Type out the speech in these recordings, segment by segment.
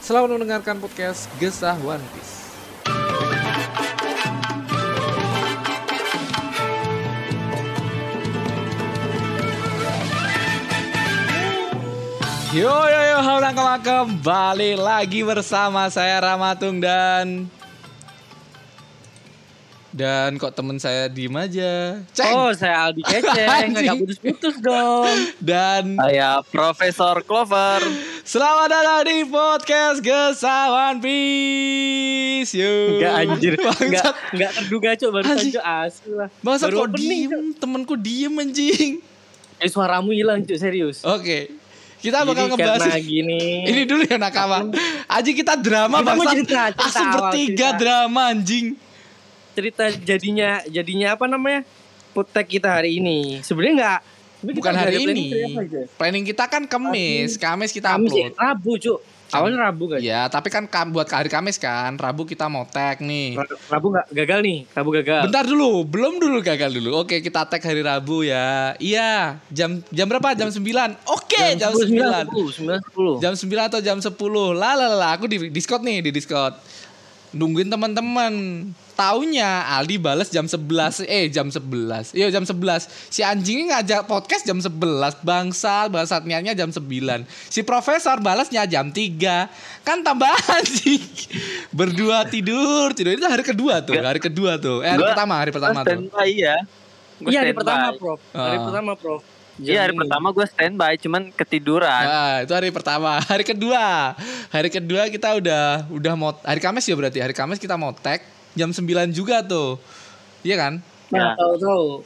selamat mendengarkan podcast Gesah One Piece. Yo yo yo, halo kembali lagi bersama saya Ramatung dan dan kok temen saya diem aja. Ceng. Oh, saya Aldi Keceng, Anjing. nggak putus-putus dong. Dan Saya Profesor Clover. selamat datang di podcast Gesawan Peace. Yo. Enggak anjir, enggak enggak terduga cok baru cok asli lah. Bangsat kok diem, Cok. temenku diem anjing. Eh suaramu hilang cok serius. Oke. Kita bakal Jadi ngebahas karena gini. Ini dulu ya nakama. Aji kita drama Langsung awal, bertiga drama anjing. Cerita jadinya jadinya apa namanya? Putek kita hari ini. Sebenarnya enggak sebenarnya Bukan hari ini. planning kita kan Kamis. Kamis kita Kamis ya, upload. Rabu cok. Awalnya Rabu kan. Ya, tapi kan buat hari Kamis kan. Rabu kita mau tag nih. Rabu enggak gagal nih. Rabu gagal. Bentar dulu, belum dulu gagal dulu. Oke, kita tag hari Rabu ya. Iya, jam jam berapa? Jam 9. Oke, jam 9. 9. 10. Jam 9 atau jam 10. Lah lah lah, aku di Discord nih, di Discord. Nungguin teman-teman. Taunya Aldi bales jam 11. Eh, jam 11. Iya, jam 11. Si anjingnya ngajak podcast jam 11. Bangsat, bangsat niatnya jam 9. Si profesor balasnya jam 3. Kan tambah anjing. Berdua tidur, tidur itu hari kedua tuh, hari kedua tuh. Eh, hari Gua- pertama, hari pertama tuh. standby ya. Gua Iya hari pertama, Prof. Hari Ah. pertama, Prof. Iya hari pertama gue standby, cuman ketiduran. Nah, itu hari pertama. Hari kedua. Hari kedua kita udah udah mau hari Kamis ya berarti. Hari Kamis kita mau tag jam 9 juga tuh. Iya kan? Nah, Ya. tahu-tahu.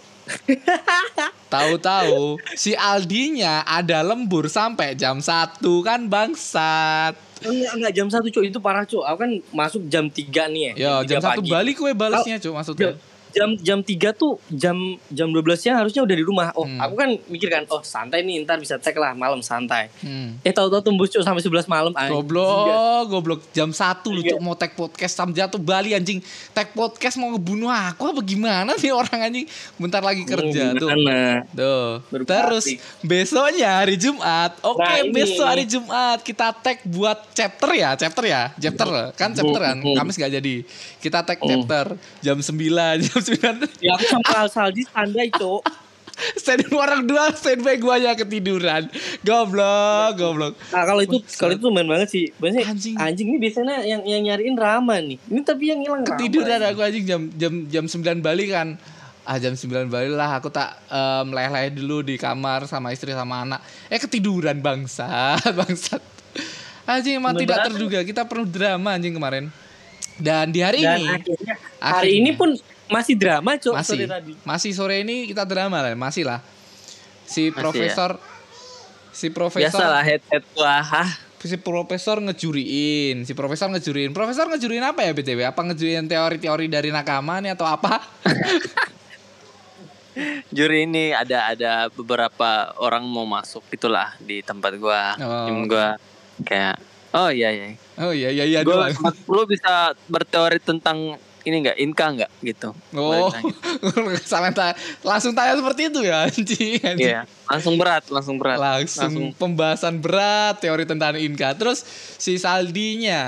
Tahu-tahu si Aldinya ada lembur sampai jam 1 kan bangsat. Enggak, enggak jam 1 cuk itu parah cuk. Aku kan masuk jam 3 nih ya. Yo, jam 1 3 balik kue balasnya cuy maksudnya. Jam jam 3 tuh jam jam 12 siang harusnya udah di rumah. Oh, Hmm. aku kan mikir kan, oh santai nih ntar bisa tag lah malam santai. Hmm. Eh tahu-tahu tembus cuk sampai 11 malam anjing. Goblok, goblok jam 1 lu Iya. Cuk, mau tag podcast sam jatuh Bali anjing. Tag podcast mau ngebunuh aku apa gimana nih orang anjing? Bentar lagi kerja tuh. Gimana? Tuh. Baru Terus besoknya hari Jumat. Oke, Nah, ini. besok hari Jumat kita tag buat chapter ya, chapter ya, chapter kan chapter kan. Hmm. Kamis gak jadi. Kita tag Hmm. chapter jam 9, jam 9. Ya aku sama Al Saldi standby cuk. Stand orang dua standby gua aja ketiduran. Goblok, goblok. Nah, kalau itu kalau itu main banget sih. Biasanya Anjing. anjing. ini biasanya yang yang nyariin Rama nih. Ini tapi yang hilang Rama. Ketiduran aku anjing jam jam jam 9 balik kan. Ah jam 9 balik lah aku tak leleh dulu di kamar sama istri sama anak. Eh ketiduran bangsat, bangsat. Anjing emang tidak terduga kita penuh drama anjing kemarin. Dan di hari Dan ini akhirnya Akhirnya. hari ini pun masih drama cuk masih sore tadi. masih sore ini kita drama lah, masih lah. Si Masih profesor si profesor Biasalah head head gua. Hah, si profesor ngejuriin, si profesor ngejuriin. Profesor ngejuriin apa ya BTW? Apa ngejuriin teori-teori dari nakama nih atau apa? juri ini ada ada beberapa orang mau masuk itulah di tempat gua. Oh. Tim gua kayak oh iya iya. Oh iya iya iya Gua lu bisa berteori tentang ini enggak inka enggak gitu. Oh, tanya. salah ta- langsung tanya seperti itu ya anjing. anjing. Iya, langsung berat, langsung berat. Langsung, pembahasan berat teori tentang Inka. Terus si Saldinya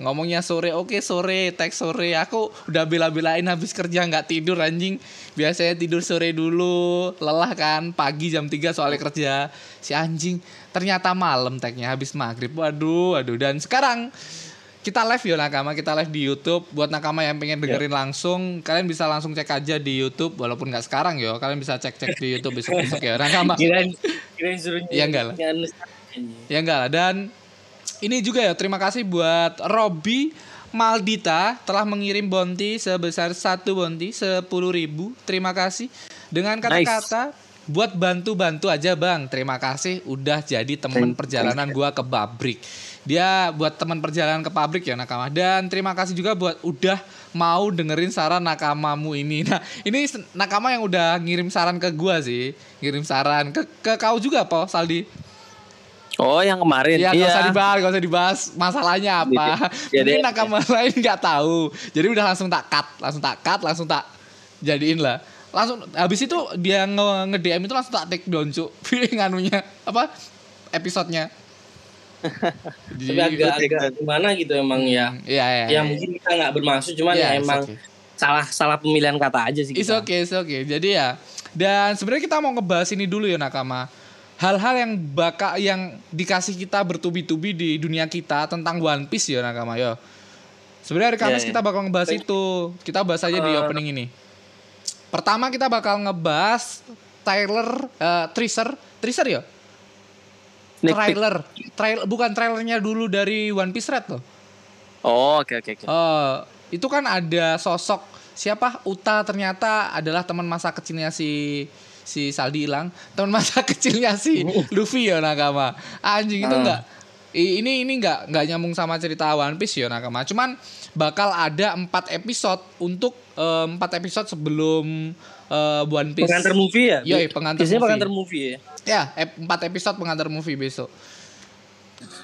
ngomongnya sore, oke sore, teks sore. Aku udah bela-belain habis kerja nggak tidur anjing. Biasanya tidur sore dulu, lelah kan. Pagi jam 3 soalnya kerja. Si anjing ternyata malam tagnya habis maghrib. Waduh, waduh. Dan sekarang kita live ya nakama. Kita live di YouTube. Buat nakama yang pengen dengerin langsung kalian bisa langsung cek aja di YouTube walaupun nggak sekarang ya kalian bisa cek cek di YouTube besok besok ya nakama. Kirain kirain suruh Ya, enggak lah. Ya enggak lah. Dan ini juga ya terima kasih buat Robby Maldita telah mengirim bonti sebesar satu bonti sepuluh ribu. Terima kasih. Dengan kata-kata buat bantu-bantu aja bang. Terima kasih udah jadi teman perjalanan gua ke pabrik. Dia buat teman perjalanan ke pabrik ya nakama. Dan terima kasih juga buat udah mau dengerin saran nakamamu ini. Nah ini nakama yang udah ngirim saran ke gua sih, ngirim saran ke ke kau juga po Saldi. Oh yang kemarin. Iya, Iya. gak usah dibahas, gak usah dibahas masalahnya apa. Iya, Mungkin deh. nakama lain nggak tahu. Jadi udah langsung tak cut, langsung tak cut, langsung tak jadiin lah. Langsung habis itu dia nge, nge DM itu langsung tak take down cuk. nganunya apa episodenya. Jadi, Tapi agak agak gimana gitu emang ya. Iya, iya. Ya mungkin kita nggak bermaksud cuman ya emang okay. salah salah pemilihan kata aja sih It's kita. okay, it's okay. Jadi ya, dan sebenarnya kita mau ngebahas ini dulu ya nakama. Hal-hal yang bakal yang dikasih kita bertubi-tubi di dunia kita tentang One Piece ya nakama ya. Sebenarnya hari Kamis Iya, iya. kita bakal ngebahas itu. Kita bahas aja di Eh. opening ini. Pertama kita bakal ngebahas trailer, eh, teaser, teaser ya? Trailer, trail bukan trailernya dulu dari One Piece Red loh. Oh oke oke oke. Eh, itu kan ada sosok siapa Uta ternyata adalah teman masa kecilnya si si Saldi hilang teman masa kecilnya si Luffy ya nakama anjing itu enggak i- ini ini enggak enggak nyambung sama cerita One Piece ya nakama cuman bakal ada empat episode untuk eh, empat episode sebelum eh, One Piece Pengantar movie ya? Yoi, pengantar Biasanya movie. pengantar movie ya. Ya, empat episode pengantar movie besok.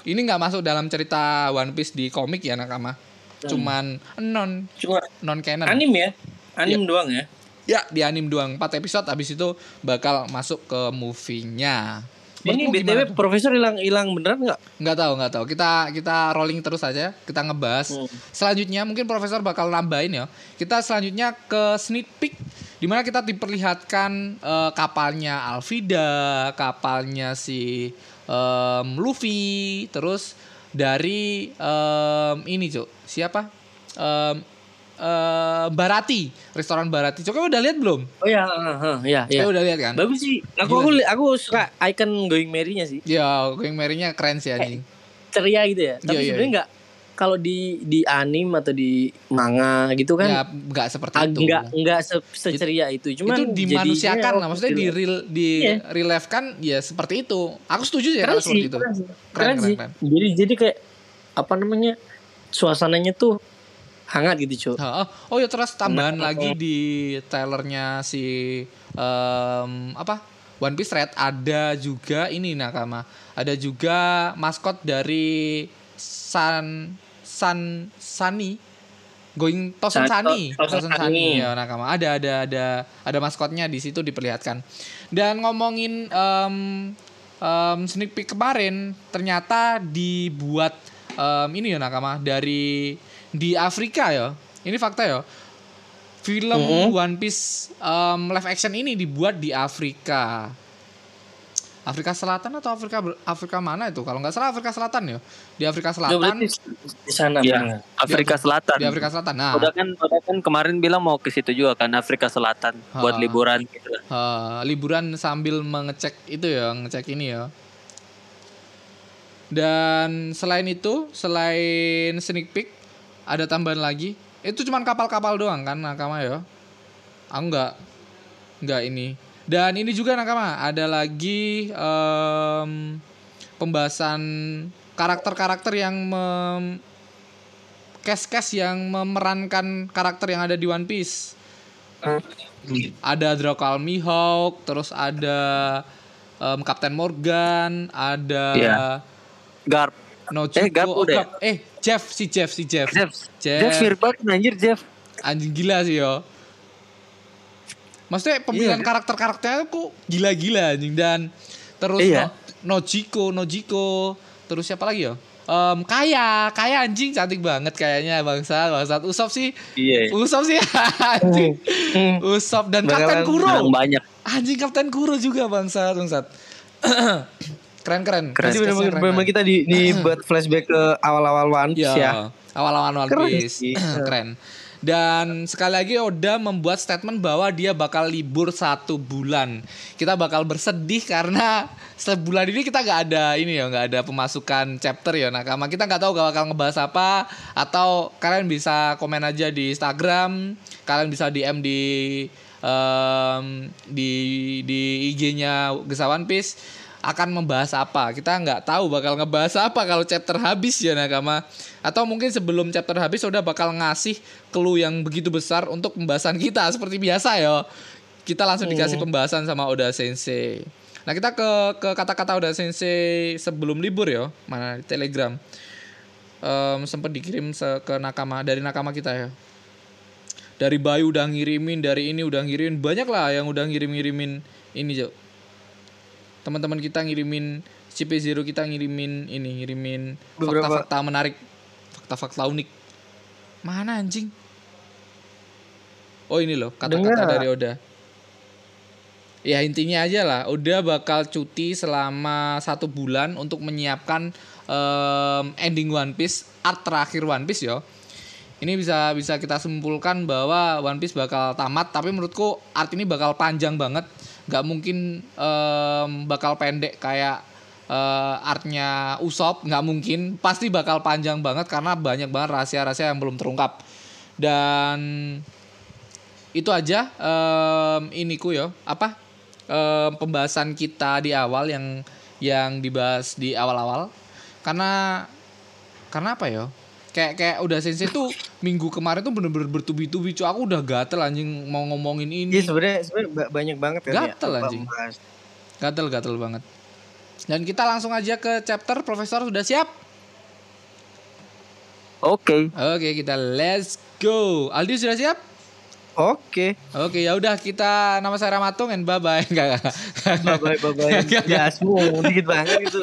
Ini nggak masuk dalam cerita One Piece di komik ya nakama. Cuman non Cuma non canon. anim ya? Anim doang ya? Ya, di anim doang. Empat episode habis itu bakal masuk ke movie-nya. Ini BTW profesor hilang hilang beneran nggak? nggak tahu nggak tahu kita kita rolling terus aja kita ngebahas Hmm. selanjutnya mungkin profesor bakal nambahin ya kita selanjutnya ke sneak peek di mana kita diperlihatkan eh, kapalnya Alvida kapalnya si em, Luffy terus dari em, ini cuk siapa Em, em, Barati restoran Barati cuk kamu udah lihat belum Oh ya, heeh, ya, ya. Kamu udah lihat kan Bagus sih. Aku aku, aku suka icon going merry-nya sih. ya going Mary-nya keren sih anjing Ceria gitu ya. Tapi Iya, iya, sebenarnya nggak kalau di di anim atau di manga gitu kan ya nggak seperti ag- itu nggak nggak se- seceria itu. Cuman itu dimanusiakan lah maksudnya di oke. real di Iya. relief kan ya seperti itu aku setuju ya keren kalau seperti sih, itu keren sih. Keren, Keren keren, sih. keren. Jadi jadi kayak apa namanya? Suasananya tuh hangat gitu, Cuk. oh, oh ya terus tambahan Nah, lagi di trailernya si em, apa One Piece Red ada juga ini nakama ada juga maskot dari San San Sani Going Tosen San- Sani, Tosen Sani ya nakama. Ada ada ada ada maskotnya di situ diperlihatkan. Dan ngomongin em, em, sneak peek kemarin ternyata dibuat em, ini ya nakama dari di Afrika ya. Ini fakta ya. Film Mhm. One Piece em, live action ini dibuat di Afrika. Afrika Selatan atau Afrika Afrika mana itu? Kalau nggak salah Afrika Selatan ya. Di Afrika Selatan. berarti di sana Iya. benar. Afrika Selatan. Di Afrika Selatan. Nah, Udah kan, udah kan kemarin bilang mau ke situ juga kan Afrika Selatan Ah. buat liburan gitu. Eh, liburan sambil mengecek itu ya, ngecek ini ya. Dan selain itu, selain sneak peek, ada tambahan lagi. Itu cuman kapal-kapal doang kan nakama ya. Aku enggak enggak ini. Dan ini juga nakama, ada lagi em, pembahasan karakter-karakter yang mem cast-cast yang memerankan karakter yang ada di One Piece ada Draco Mihawk, terus ada em, Kapten Morgan, ada Iya. Garp. Nochuko, Eh, Garp oh, udah ya? Garp. eh Jeff si Jeff si Jeff, Jeff. Jeff, Jeff Firbat anjir Jeff. anjing gila sih yo. Maksudnya pemilihan Iya. karakter-karakternya kok gila-gila anjing dan terus Iya. no, Nojiko, Nojiko, terus siapa lagi ya? Em, kaya, kaya anjing cantik banget kayaknya bangsa, bangsa Usop sih, Iya. Usop sih anjing, Hmm. Usop dan Kapten Bakalan Kuro. Banyak. Anjing Kapten Kuro juga bangsat, bangsat. keren keren. Jadi keren, benar keren. kita di, di buat flashback ke awal-awal One Piece Ya, ya. awal-awal One Keren Piece. sih. keren. Dan sekali lagi Oda membuat statement bahwa dia bakal libur satu bulan. Kita bakal bersedih karena sebulan ini kita nggak ada ini ya, nggak ada pemasukan chapter ya nakama. Kita nggak tahu bakal ngebahas apa atau kalian bisa komen aja di Instagram, kalian bisa DM di em, di di IG-nya One Piece akan membahas apa. Kita nggak tahu bakal ngebahas apa kalau chapter habis ya Nakama. Atau mungkin sebelum chapter habis udah bakal ngasih clue yang begitu besar untuk pembahasan kita seperti biasa ya. Kita langsung dikasih pembahasan sama Oda Sensei. Nah, kita ke ke kata-kata Oda Sensei sebelum libur ya. Mana di Telegram. Em, sempat dikirim ke nakama dari nakama kita ya dari Bayu udah ngirimin dari ini udah ngirimin banyak lah yang udah ngirim-ngirimin ini Jo teman-teman kita ngirimin CP0 kita ngirimin ini ngirimin fakta-fakta menarik fakta-fakta unik. Mana anjing? Oh ini loh kata-kata dari Oda. Ya intinya aja lah Oda bakal cuti selama satu bulan untuk menyiapkan em, ending One Piece art terakhir One Piece yo. Ini bisa bisa kita simpulkan bahwa One Piece bakal tamat tapi menurutku art ini bakal panjang banget nggak mungkin em, bakal pendek kayak eh, artnya Usop nggak mungkin. Pasti bakal panjang banget karena banyak banget rahasia-rahasia yang belum terungkap. Dan itu aja em, iniku yo. Apa? Em, pembahasan kita di awal yang yang dibahas di awal-awal. Karena karena apa yo kayak kayak udah sensei tuh minggu kemarin tuh bener-bener bertubi-tubi cuy aku udah gatel anjing mau ngomongin ini Iya sebenarnya sebenarnya ba- banyak banget kan ya. Gatel, apa anjing. membahas. gatel gatel banget dan kita langsung aja ke chapter profesor sudah siap Oke. oke kita let's go Aldi sudah siap Oke. Oke ya udah kita nama saya Ramatung and bye bye enggak Bye bye bye bye. Enggak, Gasmu dikit banget itu.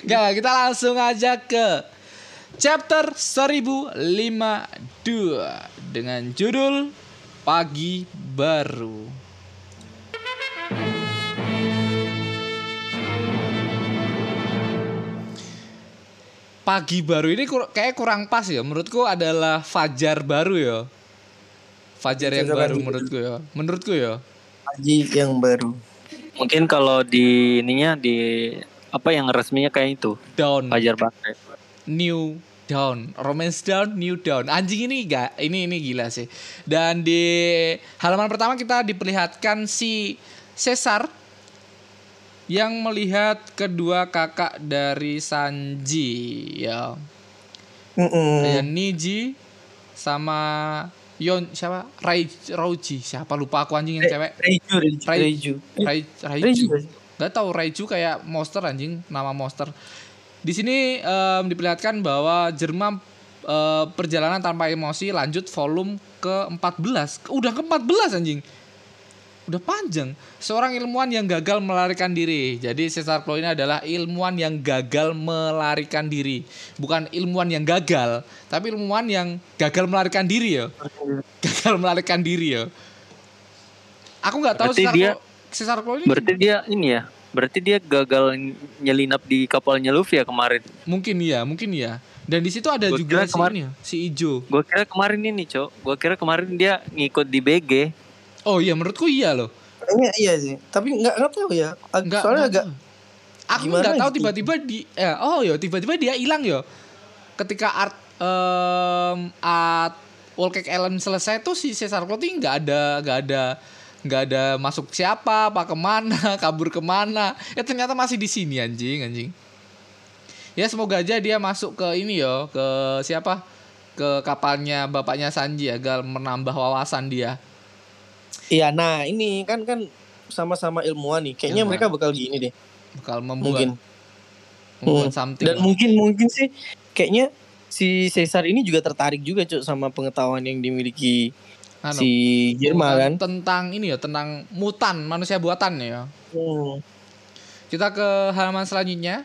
enggak kita langsung aja ke chapter 1052 dengan judul Pagi Baru. Pagi baru ini kur- kayak kurang pas ya menurutku adalah fajar baru ya. Fajar yang baru baru. menurutku ya. Menurutku ya. Haji yang baru. Mungkin kalau di ininya di apa yang resminya kayak itu Down. Fajar Bakri. New Down, Romance Down, New Down. Anjing ini gak, ini ini gila sih. Dan di halaman pertama kita diperlihatkan si Caesar yang melihat kedua kakak dari Sanji ya. Mm-mm. Kayak Niji sama Yon siapa? Rai Rauji. Siapa lupa aku anjing yang cewek. Reiju, Reiju, Rai- Reiju. Rai Reiju. Raiju. Gak tahu Raiju kayak monster anjing, nama monster. Di sini em, diperlihatkan bahwa Jerman eh, perjalanan tanpa emosi lanjut volume ke-14. Udah ke-14 anjing. Udah panjang. Seorang ilmuwan yang gagal melarikan diri. Jadi Caesar Claw ini adalah ilmuwan yang gagal melarikan diri. Bukan ilmuwan yang gagal, tapi ilmuwan yang gagal melarikan diri ya. Gagal melarikan diri ya. Aku nggak tahu Berarti Caesar dia- ini Berarti dia ini ya. Berarti dia gagal nyelinap di kapalnya Luffy ya kemarin. Mungkin iya, mungkin iya. Dan di situ ada Gua juga kira si kemar- ini ya, si Ijo. Gua kira kemarin ini, Cok. Gua kira kemarin dia ngikut di BG. Oh iya, menurutku iya loh. Kayaknya iya sih. Tapi nggak nggak tahu ya. Ag- Enggak, Soalnya enggak agak. Aku nggak tahu gitu? tiba-tiba di eh, oh ya tiba-tiba dia hilang ya. Ketika art em art Wall Cake Island selesai tuh si Caesar Claw ini nggak ada nggak ada nggak ada masuk siapa, apa ke mana, kabur ke mana. Ya ternyata masih di sini anjing anjing. Ya semoga aja dia masuk ke ini yo, ke siapa? Ke kapalnya bapaknya Sanji agar menambah wawasan dia. Iya, nah ini kan kan sama-sama ilmuwan nih. Kayaknya Ilmuwan. mereka bakal gini deh. Bakal membuat Mungkin. membuat Hmm. something. Dan mungkin mungkin sih kayaknya si Caesar ini juga tertarik juga cuk sama pengetahuan yang dimiliki Anu, si Jerman kan. tentang ini ya tentang mutan manusia buatan ya Hmm. kita ke halaman selanjutnya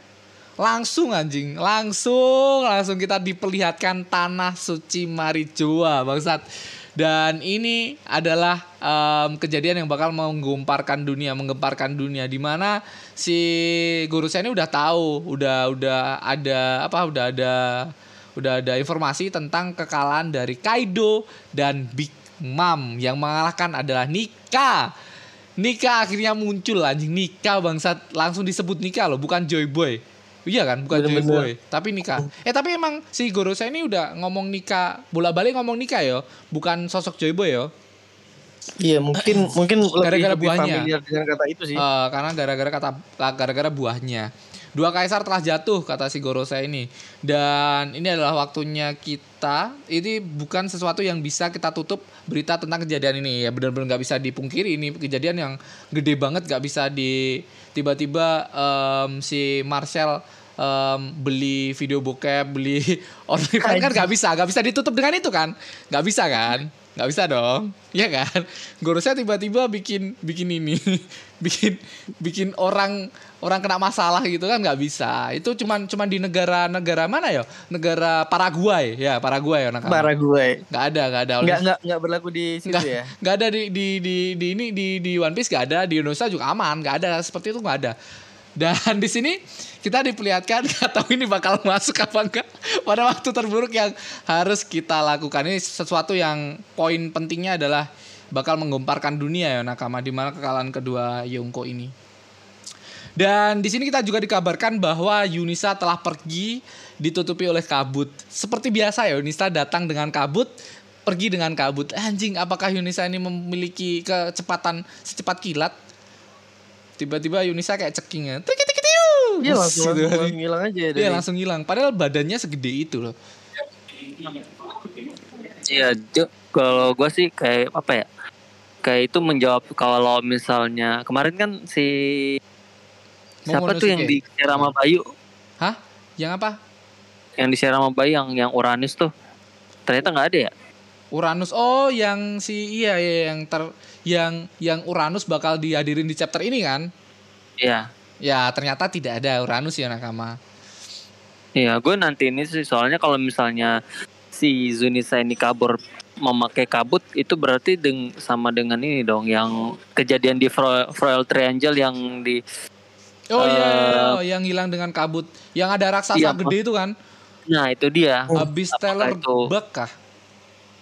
langsung anjing langsung langsung kita diperlihatkan tanah suci Marijoa bangsat dan ini adalah em, kejadian yang bakal menggemparkan dunia menggemparkan dunia di mana si guru saya ini udah tahu udah udah ada apa udah ada udah ada informasi tentang kekalahan dari Kaido dan Big Mom yang mengalahkan adalah Nika Nika akhirnya muncul anjing Nika bangsat langsung disebut Nika loh bukan Joy Boy iya kan bukan Joy Bener-bener. Boy tapi Nika eh tapi emang si Goro saya ini udah ngomong Nika bola balik ngomong Nika yo bukan sosok Joy Boy yo Iya mungkin mungkin lebih, Gara-gara lebih buahnya. familiar dengan kata itu sih. Eh, karena gara-gara kata gara-gara buahnya. Dua kaisar telah jatuh kata si Gorosa ini. Dan ini adalah waktunya kita. Ini bukan sesuatu yang bisa kita tutup berita tentang kejadian ini. Ya benar-benar nggak bisa dipungkiri. Ini kejadian yang gede banget nggak bisa di tiba-tiba em, si Marcel em, beli video bokep beli kan kan nggak bisa nggak bisa ditutup dengan itu kan? Nggak bisa kan nggak bisa dong ya kan? Gorosnya tiba-tiba bikin bikin ini bikin bikin orang orang kena masalah gitu kan nggak bisa. Itu cuman cuman di negara-negara mana ya? Negara Paraguay. Ya Paraguay ya nakama. Para gue. nggak ada nggak ada. Nggak nggak nggak berlaku di situ nggak ya. nggak ada di di di di ini di di One Piece nggak ada. Di Indonesia juga aman nggak ada. Seperti itu nggak ada dan di sini kita diperlihatkan tahu ini bakal masuk apa enggak pada waktu terburuk yang harus kita lakukan ini sesuatu yang poin pentingnya adalah bakal menggemparkan dunia ya nakama di mana kekalahan kedua Yonko ini dan di sini kita juga dikabarkan bahwa Yunisa telah pergi ditutupi oleh kabut. Seperti biasa ya Yunisa datang dengan kabut, pergi dengan kabut. Anjing, apakah Yunisa ini memiliki kecepatan secepat kilat? Tiba-tiba Yunisa kayak ceking ya. Trik-trik-trik-tiu. Iya Bus, langsung, gitu. langsung hilang aja ya Iya dari. langsung hilang. Padahal badannya segede itu loh. Iya, kalau gue sih kayak apa ya? Kayak itu menjawab kalau misalnya kemarin kan si siapa tuh yang Momonosuke. di share sama Bayu, Hah? Yang apa? yang di share sama Bayu yang yang Uranus tuh. Ternyata nggak ada ya? Uranus. Oh, yang si iya iya yang ter yang yang Uranus bakal dihadirin di chapter ini kan? Iya. Ya, ternyata tidak ada Uranus ya nakama. Iya, gue nanti ini sih soalnya kalau misalnya si Zunisa ini kabur memakai kabut itu berarti deng sama dengan ini dong yang kejadian di Fro- Royal Triangle yang di Oh iya, iya, iya, oh, yang hilang dengan kabut. Yang ada raksasa Iya, gede itu kan? nah itu dia Habis Stellar itu- Bug kah?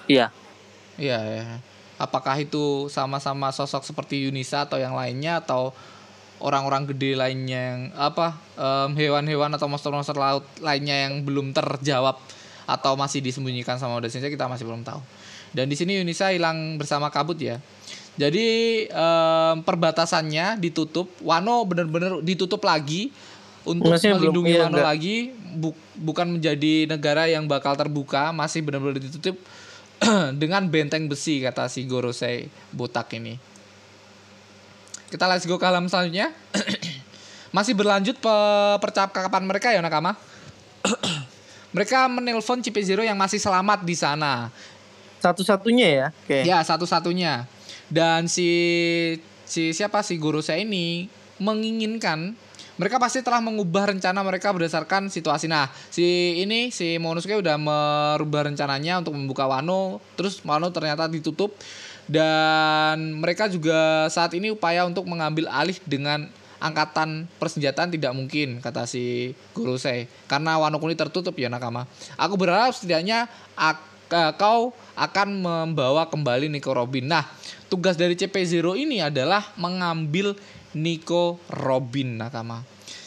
iya Iya, iya. Apakah itu sama-sama sosok seperti Yunisa atau yang lainnya atau orang-orang gede lainnya yang apa em, hewan-hewan atau monster-monster laut lainnya yang belum terjawab atau masih disembunyikan sama Oda Sensei kita masih belum tahu. Dan di sini Yunisa hilang bersama kabut ya. Jadi em, perbatasannya ditutup, Wano benar-benar ditutup lagi untuk belum- melindungi iya, Wano enggak. lagi, bu- bukan menjadi negara yang bakal terbuka, masih benar-benar ditutup dengan benteng besi kata si Gorosei botak ini. Kita let's go ke halaman selanjutnya. Masih berlanjut pe- percakapan mereka ya Nakama. mereka menelpon Cipe Zero yang masih selamat di sana. Satu-satunya ya. Oke. Ya, satu-satunya. Dan si si siapa si guru saya ini menginginkan mereka pasti telah mengubah rencana mereka berdasarkan situasi. Nah, si ini si Monosuke udah merubah rencananya untuk membuka Wano, terus Wano ternyata ditutup dan mereka juga saat ini upaya untuk mengambil alih dengan angkatan persenjataan tidak mungkin kata si guru saya karena Wano Kuni tertutup ya nakama. Aku berharap setidaknya ak- eh, kau akan membawa kembali Nico Robin. Nah, tugas dari CP0 ini adalah mengambil Nico Robin nakama.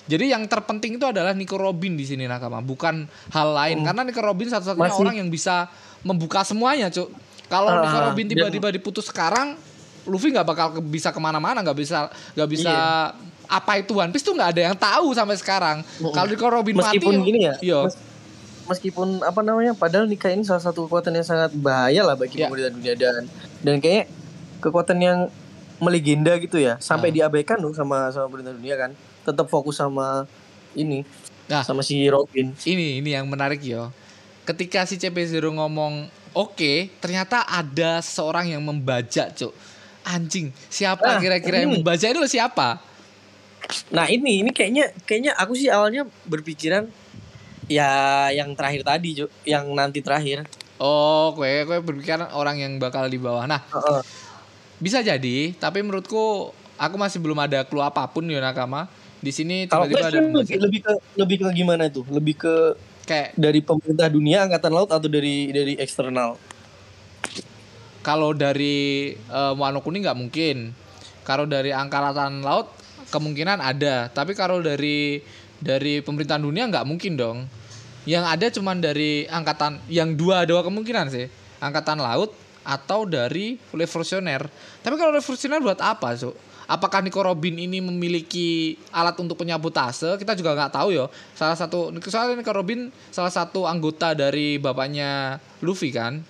Jadi yang terpenting itu adalah Nico Robin di sini nakama, bukan hal lain. Karena Nico Robin satu-satunya Masih- orang yang bisa membuka semuanya, cuk. Kalau Ah, Nico Robin dan- tiba-tiba diputus sekarang, Luffy nggak bakal ke- bisa ke mana-mana, nggak bisa nggak bisa apa itu One Piece tuh nggak ada yang tahu sampai sekarang. Kalau Nico Robin Meskipun mati, gini ya. iya. mes- meskipun apa namanya, padahal nikah ini salah satu kekuatan yang sangat bahaya lah bagi Ya. pemerintah dunia dan dan kayak kekuatan yang melegenda gitu ya, sampai Ah. diabaikan loh sama sama pemerintah dunia kan. Tetap fokus sama ini, Nah. sama si Robin. ini ini yang menarik yo. Ketika si CP0 ngomong oke, ternyata ada seorang yang membajak, cuk. Anjing, siapa Ah, kira-kira yang membajak itu siapa? Nah ini ini kayaknya kayaknya aku sih awalnya berpikiran ya yang terakhir tadi, Cuk. yang nanti terakhir. Oh, kue kue berpikiran orang yang bakal di bawah. Nah, Heeh. Bisa jadi, tapi menurutku aku masih belum ada clue apa pun yo nakama. Di sini tiba-tiba ada lebih, lebih ke lebih ke gimana itu? Lebih ke kayak dari pemerintah dunia angkatan laut atau dari dari eksternal? kalau dari eh, Wano Kuning nggak mungkin. Kalau dari angkatan laut kemungkinan ada, tapi kalau dari dari pemerintahan dunia nggak mungkin dong. Yang ada cuman dari angkatan yang dua dua kemungkinan sih. Angkatan laut atau dari revolusioner. Tapi kalau revolusioner buat apa, Cuk? Apakah Nico Robin ini memiliki alat untuk penyapu tase? Kita juga nggak tahu ya. Salah satu soalnya Nico Robin salah satu anggota dari bapaknya Luffy kan.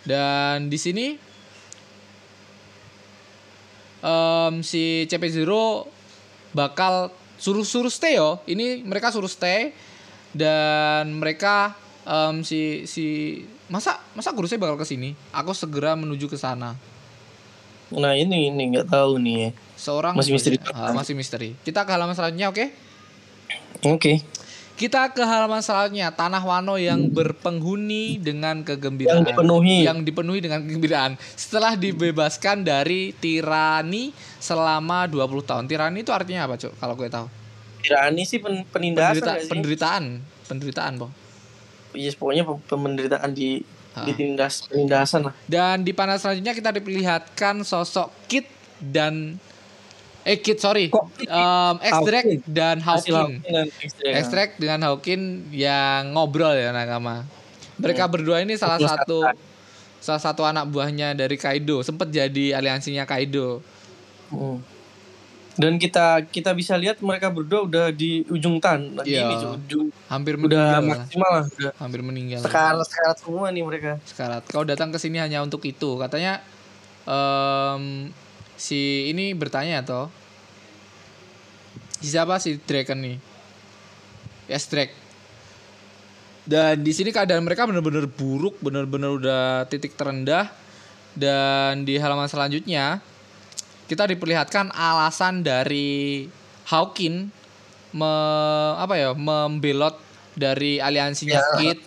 Dan di sini em, si CP0 bakal suruh-suruh stay yo. Ini mereka suruh stay dan mereka em, si si masa masa guru saya bakal ke sini. Aku segera menuju ke sana. Nah ini ini nggak tahu nih ya. Seorang Masih misteri. Ah, masih misteri. Kita ke halaman selanjutnya, oke? Oke. Kita ke halaman selanjutnya, tanah Wano yang berpenghuni dengan kegembiraan. Yang dipenuhi. Yang dipenuhi dengan kegembiraan. Setelah dibebaskan dari tirani selama 20 tahun. Tirani itu artinya apa, Cuk? Kalau gue tahu. Tirani sih pen, penindasan Penderita- penderitaan, penderitaan, Bang. Yes, pokoknya pe- penderitaan di Ah. ditindas penindasan lah. Dan di panel selanjutnya kita diperlihatkan sosok Kit dan eh Kit sorry, Kok Em, Extract Hawking. dan Hawking. Extract. Extract dengan Hawking yang ngobrol ya nakama. Mereka berdua ini salah satu salah satu anak buahnya dari Kaido, sempat jadi aliansinya Kaido. Hmm. Dan kita kita bisa lihat mereka berdua udah di ujung tan lagi Iya. ini ujung Hampir udah meninggal. maksimal lah udah Hampir meninggal. sekarat sekarat semua nih mereka Sekarat. Kau datang ke sini hanya untuk itu. Katanya em, si ini bertanya toh. Siapa si Draken nih? Yes, Drake. Dan di sini keadaan mereka benar-benar buruk, benar-benar udah titik terendah. Dan di halaman selanjutnya kita diperlihatkan alasan dari Hawkin me, apa ya membelot dari aliansinya Ya. Kid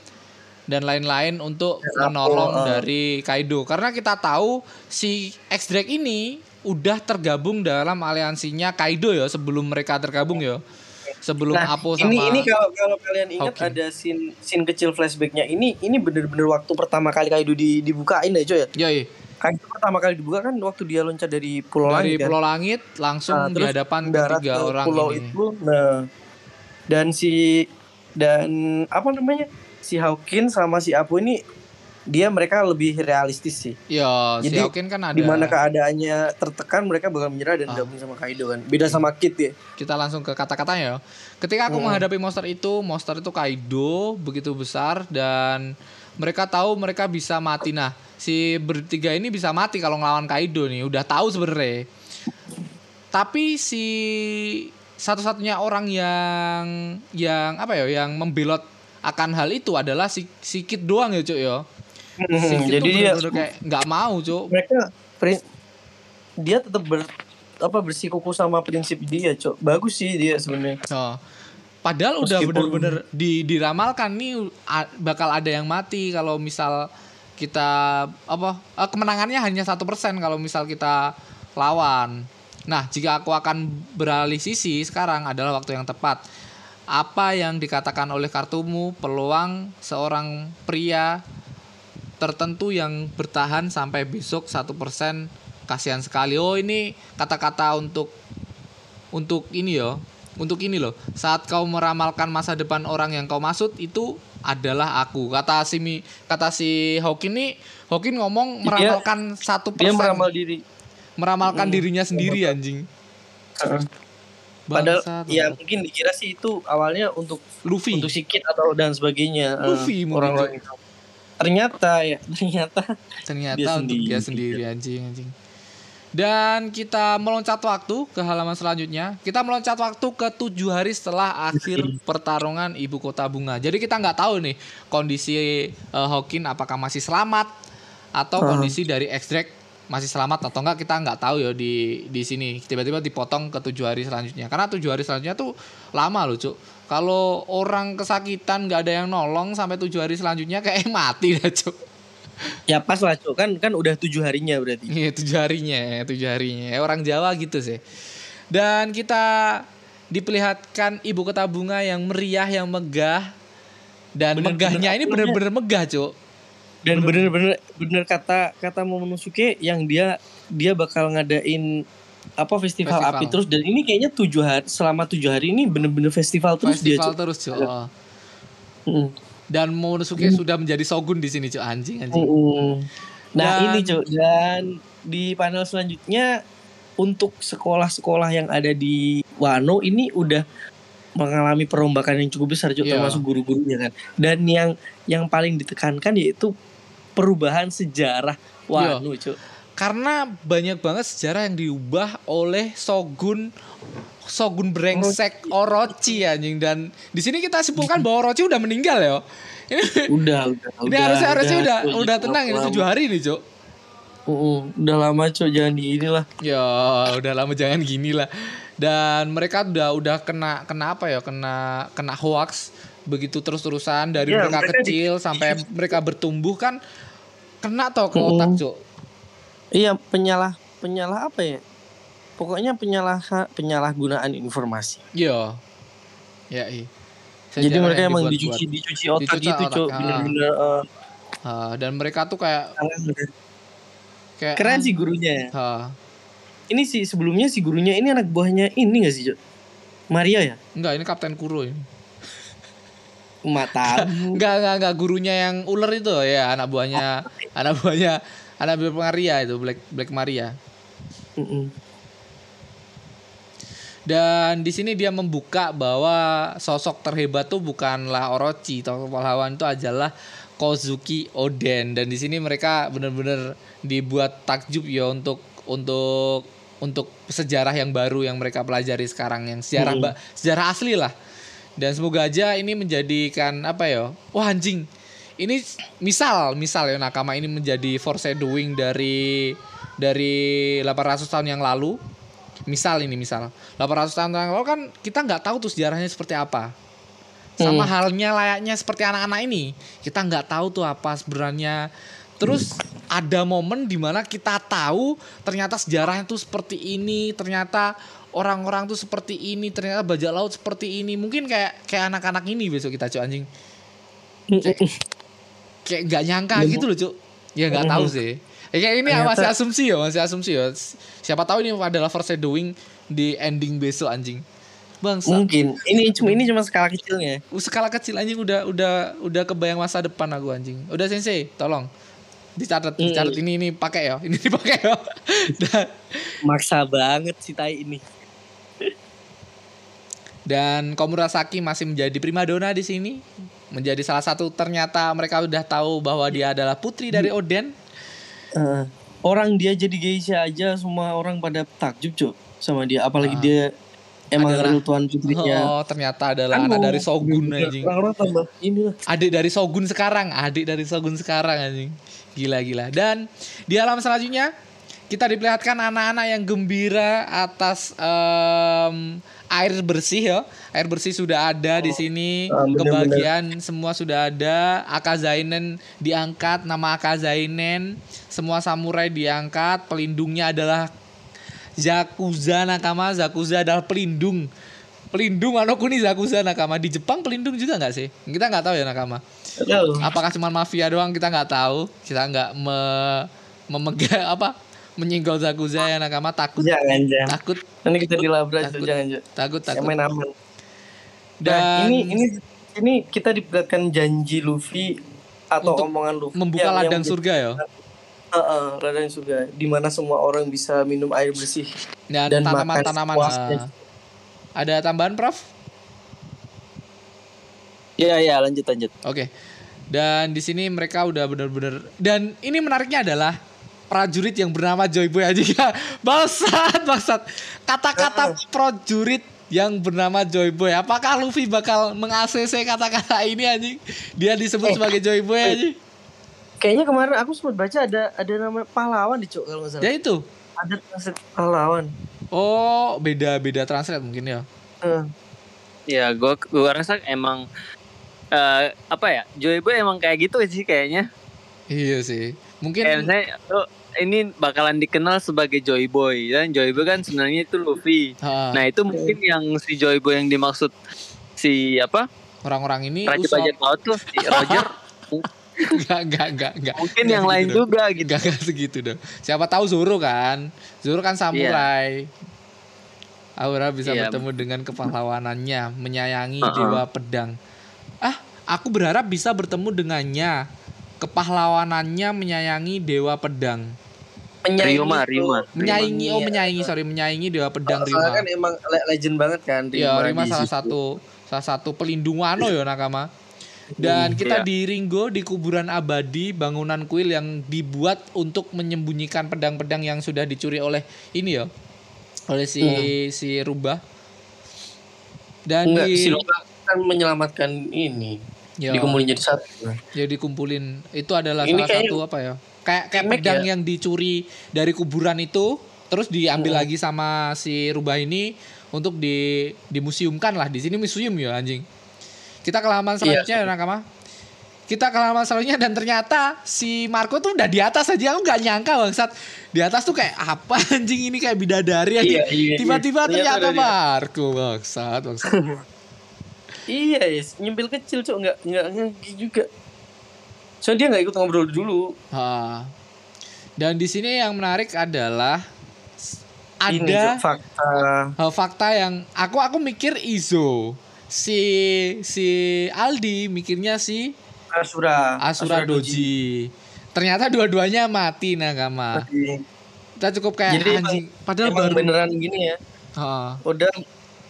dan lain-lain untuk Ya, menolong uh. dari Kaido karena kita tahu si X Drake ini udah tergabung dalam aliansinya Kaido ya sebelum mereka tergabung ya sebelum nah Apo sama ini ini kalau kalau kalian ingat Hawking. ada scene scene kecil flashbacknya ini ini bener-bener waktu pertama kali Kaido di, dibukain ya cuy ya Yoi, Kaido pertama kali dibuka kan waktu dia loncat dari pulau dari langit kan? Pulau Langit langsung Nah, di hadapan ke orang pulau ini itu nah dan si dan apa namanya si Hawkin sama si Apo ini dia mereka lebih realistis sih ya si Jadi, Hawkin kan ada di mana keadaannya tertekan mereka bakal menyerah dan Ah. gabung sama Kaido kan beda sama Kid ya kita langsung ke kata-katanya ya. Ketika aku Hmm. menghadapi monster itu, monster itu Kaido begitu besar dan mereka tahu mereka bisa mati. Nah, si bertiga ini bisa mati kalau ngelawan Kaido nih, udah tahu sebenarnya. Tapi si satu-satunya orang yang yang apa ya, yang membelot akan hal itu adalah si si Kid doang ya, Cuk ya. Si Kid jadi dia kayak nggak mau, Cuk. mereka dia tetap ber apa bersikuku sama prinsip dia cok bagus sih dia sebenarnya Oh. Padahal udah Meskipun- bener-bener di, diramalkan nih bakal ada yang mati kalau misal kita apa eh, kemenangannya hanya satu persen kalau misal kita lawan. Nah jika aku akan beralih sisi sekarang adalah waktu yang tepat. Apa yang dikatakan oleh kartumu peluang seorang pria tertentu yang bertahan sampai besok satu persen kasihan sekali. Oh ini kata-kata untuk untuk ini ya untuk ini loh saat kau meramalkan masa depan orang yang kau maksud itu adalah aku. Kata si Mi- kata si Hawkin nih Hawkin ngomong Dia- meramalkan satu dia persen. meramal diri. Meramalkan Hmm. dirinya sendiri anjing. Padahal ya mungkin dikira sih itu awalnya untuk Luffy. untuk si Kid atau dan sebagainya eh, Luffy mungkin, orang-orang itu. ternyata ya ternyata ternyata dia untuk dia sendiri. sendiri anjing anjing dan kita meloncat waktu ke halaman selanjutnya. Kita meloncat waktu ke tujuh hari setelah akhir pertarungan ibu kota bunga. Jadi kita nggak tahu nih kondisi eh, Hawkin apakah masih selamat atau Hmm. kondisi dari Extract masih selamat atau enggak kita nggak tahu ya di di sini. Tiba-tiba dipotong ke tujuh hari selanjutnya. Karena tujuh hari selanjutnya tuh lama loh cuk. Kalau orang kesakitan nggak ada yang nolong sampai tujuh hari selanjutnya kayak mati dah cuk ya pas lah cok kan kan udah tujuh harinya berarti Iya tujuh harinya, tujuh harinya. Eh, Orang Jawa gitu sih. Dan kita diperlihatkan ibu kota bunga yang meriah, yang megah. Dan Bener-bener megahnya ini apa bener-bener megah, Cuk. dan bener-bener bener kata kata Momonosuke yang dia dia bakal ngadain apa festival, Festival. api terus dan ini kayaknya tujuh hari selama tujuh hari ini bener-bener festival terus dia Festival Cok. terus, Cuk. Oh. Dan Momonosuke sudah menjadi shogun di sini, Cuk. Anjing, anjing. Mm-mm. Nah Dan- ini cok dan di panel selanjutnya untuk sekolah-sekolah yang ada di Wano ini udah mengalami perombakan yang cukup besar cok Iya. termasuk guru-gurunya kan. Dan yang yang paling ditekankan yaitu perubahan sejarah Wano cok. Karena banyak banget sejarah yang diubah oleh shogun shogun brengsek Orochi anjing dan di sini kita simpulkan bahwa Orochi udah meninggal ya. Ini Udah udah ini harusnya harusnya udah Cok. udah tenang ini tujuh hari nih, Cok. Uh, udah lama cok jangan di inilah. Ya, udah lama jangan gini lah. Dan mereka udah udah kena kena apa ya? Kena kena hoax begitu terus-terusan dari Ya, mereka, mereka kecil sampai mereka bertumbuh kan kena toh ke otak, Cok. Iya penyalah penyalah apa ya? Pokoknya penyalah penyalahgunaan informasi. Iya. Ya, iya. Jadi Sejarah mereka yang emang dibuat-buat. dicuci dicuci otak Dicuci gitu cok ah. bener-bener eh, Ah, dan mereka tuh kayak kayak keren sih gurunya. Ah, Ini sih sebelumnya si gurunya ini anak buahnya ini gak sih cok? Maria ya? enggak, ini Kapten Kuro ini. Mata. Enggak, enggak, enggak gurunya yang ular itu ya, anak buahnya anak buahnya anak buah Maria itu Black Black Maria. Dan di sini dia membuka bahwa sosok terhebat tuh bukanlah Orochi, tokoh pahlawan itu adalah Kozuki Oden dan di sini mereka benar-benar dibuat takjub ya untuk untuk untuk sejarah yang baru yang mereka pelajari sekarang yang sejarah ba- sejarah asli lah. Dan semoga aja ini menjadikan apa ya? Wah anjing. Ini misal misal ya nakama ini menjadi foreshadowing dari dari 800 tahun yang lalu misal ini misal. 800 tahun yang lalu kan kita nggak tahu tuh sejarahnya seperti apa. Sama halnya layaknya seperti anak-anak ini. Kita nggak tahu tuh apa sebenarnya. Terus ada momen di mana kita tahu ternyata sejarahnya tuh seperti ini ternyata orang-orang tuh seperti ini ternyata bajak laut seperti ini. Mungkin kayak kayak anak-anak ini besok kita cuy anjing. Kayak nggak nyangka gitu loh cuk. Ya nggak tahu sih ya, kayak ini Ternyata- masih asumsi ya masih asumsi ya. Siapa tahu ini adalah foreshadowing di ending besok anjing. Bang Mungkin. Ini cuma ini cuma skala kecilnya. skala kecil anjing udah udah udah kebayang masa depan aku anjing. Udah sensei tolong. Dicatat dicatat ini ini pakai ya ini dipakai ya. Dan, Maksa banget si tai ini. dan Komurasaki masih menjadi primadona di sini. Menjadi salah satu ternyata mereka udah tahu bahwa dia adalah putri dari Oden Eh, orang dia jadi geisha aja semua orang pada takjub cok sama dia. Apalagi dia emang Adalah- real tuan putrinya. oh ternyata adalah Kan anak dari Shogun anjing. Orang-orang tambah ini lah. adik dari Shogun sekarang adik dari Shogun sekarang anjing. Gila gila. Dan di alam selanjutnya kita diperlihatkan anak-anak yang gembira atas em, air bersih ya. Air bersih sudah ada di sini. Ah, bener-bener. kebahagiaan semua sudah ada. Akazainen diangkat nama Akazainen semua samurai diangkat pelindungnya adalah Zakuza Nakama. Zakuza adalah pelindung. Pelindung Anokuni Zakuza Nakama. Di Jepang pelindung juga nggak sih? Kita nggak tahu ya Nakama. Tahu. apakah cuma mafia doang? Kita nggak tahu. Kita nggak me memegang apa menyinggol Zakuza ya Nakama. Takut. Jangan jangan. takut. Nanti kita dilabrak Takut. jangan jangan. takut takut. main aman. dan Nah, ini ini ini kita diperlihatkan janji Luffy atau omongan Luffy membuka ladang surga ya Heeh, ladang surga di mana semua orang bisa minum air bersih. dan, Dan tanaman-tanaman makan sepuasnya. ah. ada tambahan Prof Iya iya lanjut lanjut. Oke. Dan di sini mereka udah bener-bener dan ini menariknya adalah prajurit yang bernama Joy Boy aja ya. Bangsat, bangsat. Kata-kata prajurit yang bernama Joy Boy. Apakah Luffy bakal meng-ACC kata-kata ini anjing? Dia disebut sebagai Joy Boy anjing. Kayaknya kemarin aku sempat baca ada ada nama pahlawan di Cok kalau nggak salah. Ya itu. Ada translate pahlawan. Oh, beda-beda translate mungkin ya. Eh, Ya, gua gua rasa emang eh, apa ya? Joyboy emang kayak gitu sih kayaknya. Iya sih. Mungkin Kayak misalnya tuh ini bakalan dikenal sebagai Joyboy dan Joyboy kan sebenarnya itu Luffy. ha, Nah, itu mungkin yang si Joyboy yang dimaksud si apa? orang-orang ini Raja. Bajak Laut tuh si Roger. Enggak, enggak, enggak, enggak. mungkin Enggak yang lain dong. juga gitu. Gak, gak segitu dong. Siapa tahu Zoro kan. Zoro kan samurai. Aura bisa Iya. bertemu dengan kepahlawanannya, menyayangi Uh-uh. dewa pedang. Ah, Aku berharap bisa bertemu dengannya. Kepahlawanannya menyayangi dewa pedang. Ryuma, itu- Ryuma. Menyaingi, oh Iya. menyaingi, sorry, menyaingi dewa pedang Soalnya Rima. kan emang le- legend banget kan Ya, Rima di salah situ. satu salah satu pelindung Wano ya nakama. Dan kita Iya. di Ringo di kuburan abadi bangunan kuil yang dibuat untuk menyembunyikan pedang-pedang yang sudah dicuri oleh ini ya oleh si si Rubah. Dan Enggak, di si Loka kan menyelamatkan ini. Ya. Dikumpulin jadi satu. jadi kumpulin itu adalah Ini salah kayak- satu apa ya? Kayak kayak pedang ya? yang dicuri dari kuburan itu terus diambil lagi sama si Rubah ini untuk di dimuseumkan lah di sini museum ya anjing. Kita ke halaman selanjutnya ya nakama. Kita ke halaman selanjutnya dan ternyata si Marco tuh udah di atas aja aku nggak nyangka bangsat. Di atas tuh kayak apa anjing ini kayak bidadari anjing. Iya, iya, iya. Tiba-tiba Ternyata ternyata atas. Marco bangsat bangsat. Iya, yes. nyempil kecil cok nggak nggak ngerti juga. Soalnya dia nggak ikut ngobrol dulu. Ha. Dan di sini yang menarik adalah Ini ada Cok, fakta. hal fakta yang aku aku mikir Izo. Si si Aldi mikirnya si Asura. Asura Doji. Ternyata dua-duanya mati Nakama. Doji. Kita cukup kayak Jadi emang- anjing. Padahal Emang baru beneran gini ya. Ha. Udah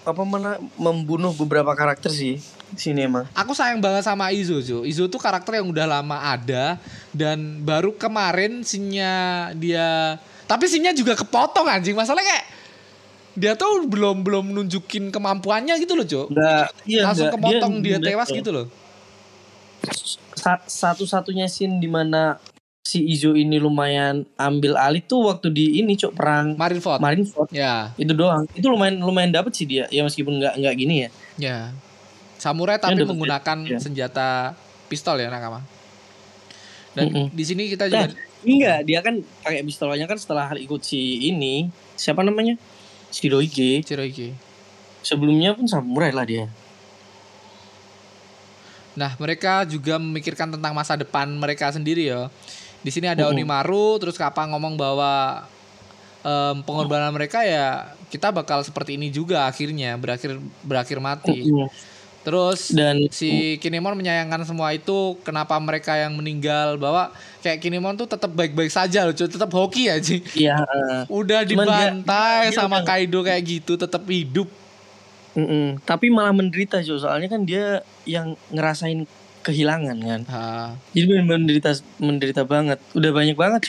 apa mana membunuh beberapa karakter sih sini emang. Aku sayang banget sama Izo, Jo. Izo tuh karakter yang udah lama ada dan baru kemarin sinnya dia tapi sinnya juga kepotong anjing. Masalahnya kayak dia tuh belum belum nunjukin kemampuannya gitu loh, Jo. Enggak, iya, Langsung enggak. kepotong dia, enggak, tewas ya. gitu loh. Sa- Satu-satunya scene di mana si Izo ini lumayan ambil alih tuh waktu di ini cok perang Marineford. Marineford ya, itu doang. Itu lumayan lumayan dapet sih dia. Ya meskipun nggak nggak gini ya. ya. Samurai tapi dapet- menggunakan ya. senjata pistol ya, Nakama. Dan Mm-mm. di sini kita juga Enggak, dia kan pakai pistolnya kan setelah ikut si ini siapa namanya? Si Doige. Shirohige. Sebelumnya pun samurai lah dia. Nah, mereka juga memikirkan tentang masa depan mereka sendiri ya. Di sini ada Mm-mm. Onimaru, terus Kappa ngomong bahwa em, pengorbanan mereka ya kita bakal seperti ini juga akhirnya berakhir berakhir mati. Terus Dan si Kinemon menyayangkan semua itu kenapa mereka yang meninggal bahwa kayak Kinemon tuh tetap baik-baik saja loh, cuy. tetap hoki aja. Iya, eh, Udah dibantai dia sama Kaido kayak gitu tetap hidup. mm-mm. tapi malah menderita Jo, soalnya kan dia yang ngerasain kehilangan kan. Ha, Jadi bener menderita menderita banget. Udah banyak banget,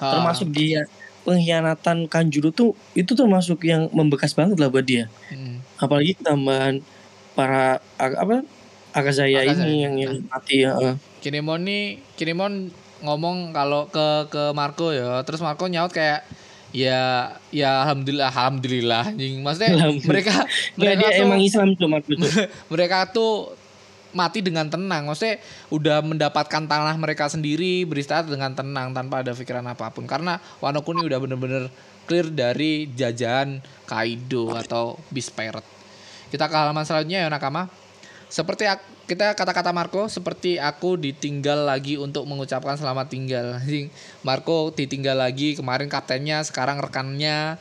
ha. Termasuk dia pengkhianatan Kanjuro tuh itu termasuk yang membekas banget lah buat dia. Hmm. Apalagi tambahan para apa Akazaya, Akazaya, ini yang, yang mati ya. Kinemon nih Kinemon ngomong kalau ke ke Marco ya terus Marco nyaut kayak ya ya alhamdulillah alhamdulillah anjing. Maksudnya Alhamdulillah. mereka Nggak, mereka dia tuh emang Islam tuh mereka tuh mati dengan tenang. Maksudnya udah mendapatkan tanah mereka sendiri beristirahat dengan tenang tanpa ada pikiran apa pun. Karena Wano Kuni udah bener-bener clear dari jajahan Kaido atau Beast Pirate kita ke halaman selanjutnya ya Nakama. Seperti ak- kita kata-kata Marco seperti aku ditinggal lagi untuk mengucapkan selamat tinggal. Marco ditinggal lagi kemarin kaptennya sekarang rekannya.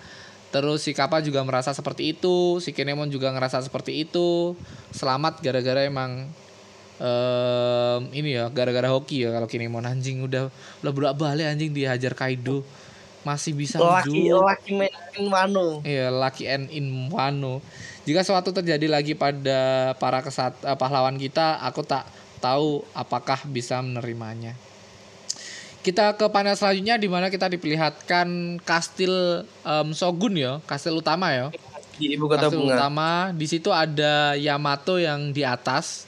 Terus si Kappa juga merasa seperti itu si Kinemon juga ngerasa seperti itu. Selamat gara-gara emang em, ini ya gara-gara hoki ya kalau Kinemon. Anjing udah udah bolak balik anjing dihajar Kaido. Masih bisa Laki hidup. laki main Wano. Iya, lucky and in Wano. Jika suatu terjadi lagi pada para kesat eh, pahlawan kita, aku tak tahu apakah bisa menerimanya. Kita ke panel selanjutnya di mana kita diperlihatkan kastil em, Shogun ya, kastil utama ya. Di ibu kota kastil bunga. utama. Di situ ada Yamato yang di atas.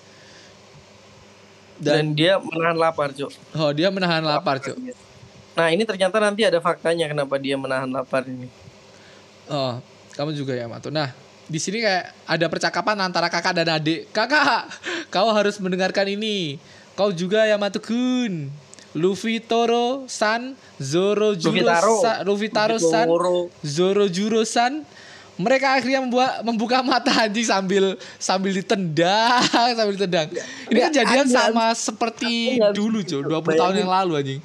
Dan dia menahan lapar, Cuk. Oh, dia menahan lapar, Cuk. Nah, ini ternyata nanti ada faktanya kenapa dia menahan lapar ini. Oh, kamu juga Yamato. Nah, di sini kayak ada percakapan antara kakak dan adik. Kakak, kau harus mendengarkan ini. Kau juga Yamato Kun. Luffy Toro San, Zoro Juro. San, Luffy Taro San. Zoro Juro San. Mereka akhirnya membuat membuka mata anjing sambil sambil ditendang, sambil ditendang. Ini kejadian sama seperti dulu, Jo, 20 tahun yang lalu anjing.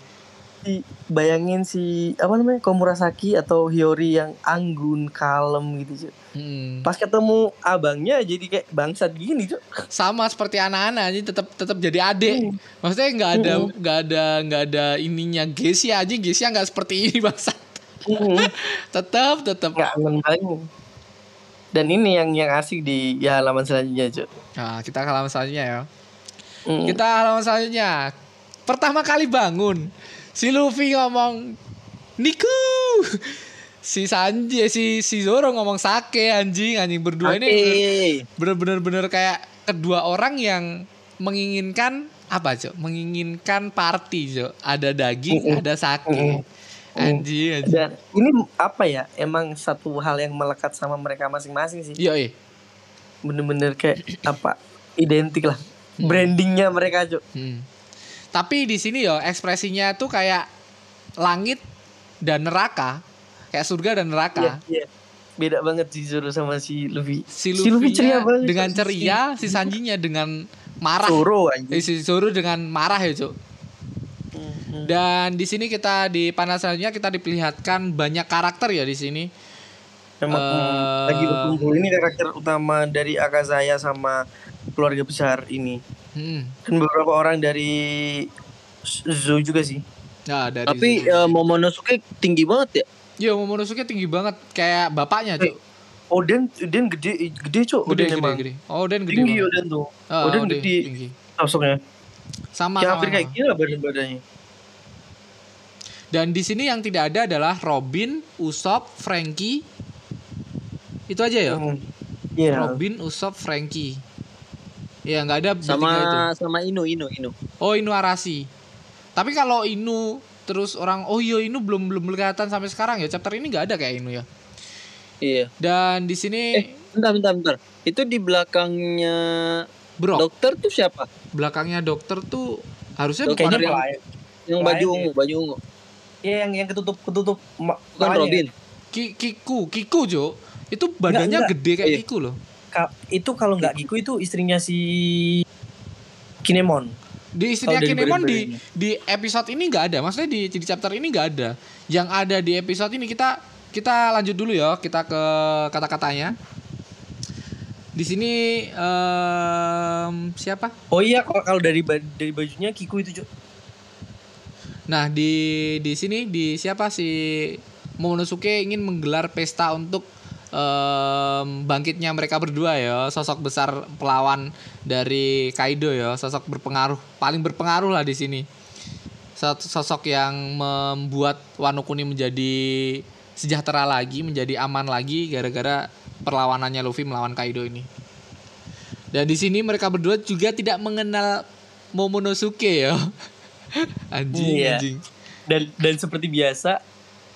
Bayangin si apa namanya Komurasaki atau Hiyori yang anggun, kalem gitu, Cuk. Hmm. Pas ketemu abangnya jadi kayak bangsat gini, Cuk. Sama seperti anak-anak jadi tetap tetap jadi adik. Hmm. Maksudnya nggak ada nggak ada nggak ada ininya Gesia aja Gesia nggak seperti ini bangsa. Hmm. tetap tetap. Nggak banget. Dan ini yang yang asik di ya halaman selanjutnya, Cuk. Nah, kita ke halaman selanjutnya ya. Hmm. Kita halaman selanjutnya. Pertama kali bangun, si Luffy ngomong Niku. Si Sanji, eh, si si Zoro ngomong sake anjing, anjing berdua ini bener- bener-bener bener kayak kedua orang yang menginginkan apa cok? Menginginkan party cok. Ada daging, Mm-mm. ada sake. Mm-mm. Anjing, anjing. Dan ini apa ya? Emang satu hal yang melekat sama mereka masing-masing sih. Eh. Bener-bener kayak apa? Identik lah. Brandingnya mereka, Cuk. Hmm. Tapi di sini yo ekspresinya tuh kayak langit dan neraka, kayak surga dan neraka. Iya, iya. Beda banget si Zoro sama si Luffy. Si Si Luffy Luffy ceria banget, dengan ceria, si Sanjinya dengan marah. Zoro Eh, si Zoro dengan marah ya, Cuk. Hmm. Dan di sini kita di panel selanjutnya kita diperlihatkan banyak karakter ya di sini. Emang Eh, hmm, lagi berkumpul ini karakter utama dari Akazaya sama keluarga besar ini. Hmm. Dan beberapa orang dari Zo juga sih. Nah, dari Tapi Zoro. eh, Momonosuke tinggi banget ya. Yo Momonosuke tinggi banget kayak bapaknya, Cuk. Oden, Oden gede, gede cok. Gede, Oden gede, emang. gede. Oh, Dan gede. Tinggi banget. Oden tuh. Ah, Oden Oden gede tinggi. sosoknya. Sama, Ya sama, hampir kayak gila badan-badannya. Dan di sini yang tidak ada adalah Robin, Usop, Frankie. Itu aja ya. Hmm. Iya. Robin, Usop, Frankie. Ya nggak ada Sama itu. sama Inu Inu Inu. Oh Inu Arasi. Tapi kalau Inu terus orang oh iya Inu belum belum kelihatan sampai sekarang ya. Chapter ini nggak ada kayak Inu ya. Iya. Dan di sini Eh, bentar bentar bentar. Itu di belakangnya Bro, dokter tuh siapa? belakangnya dokter tuh harusnya Dokter bukan yang- pelayan. Yang Lain baju ya. ungu, baju ungu. Iya yang yang ketutup ketutup Bukan. Robin. Ki- Kiku, Kiku Jo. Itu badannya enggak. gede kayak Iya. Kiku loh. Ka- itu kalau nggak Giku itu istrinya si Kinemon. Di istrinya Oh, Kinemon di di episode ini nggak ada. Maksudnya di di chapter ini nggak ada. Yang ada di episode ini kita kita lanjut dulu ya. Kita ke kata-katanya. Di sini em, siapa? Oh iya kalau dari dari bajunya Kiku itu Cuk. Nah di di sini di siapa si Momonosuke ingin menggelar pesta untuk em, bangkitnya mereka berdua ya sosok besar pelawan dari Kaido ya sosok berpengaruh paling berpengaruh lah di sini. Sos- sosok yang membuat Wano Kuni menjadi sejahtera lagi menjadi aman lagi gara-gara perlawanannya Luffy melawan Kaido ini. Dan di sini mereka berdua juga tidak mengenal Momonosuke ya. Anjing Iya. anjing. Dan dan seperti biasa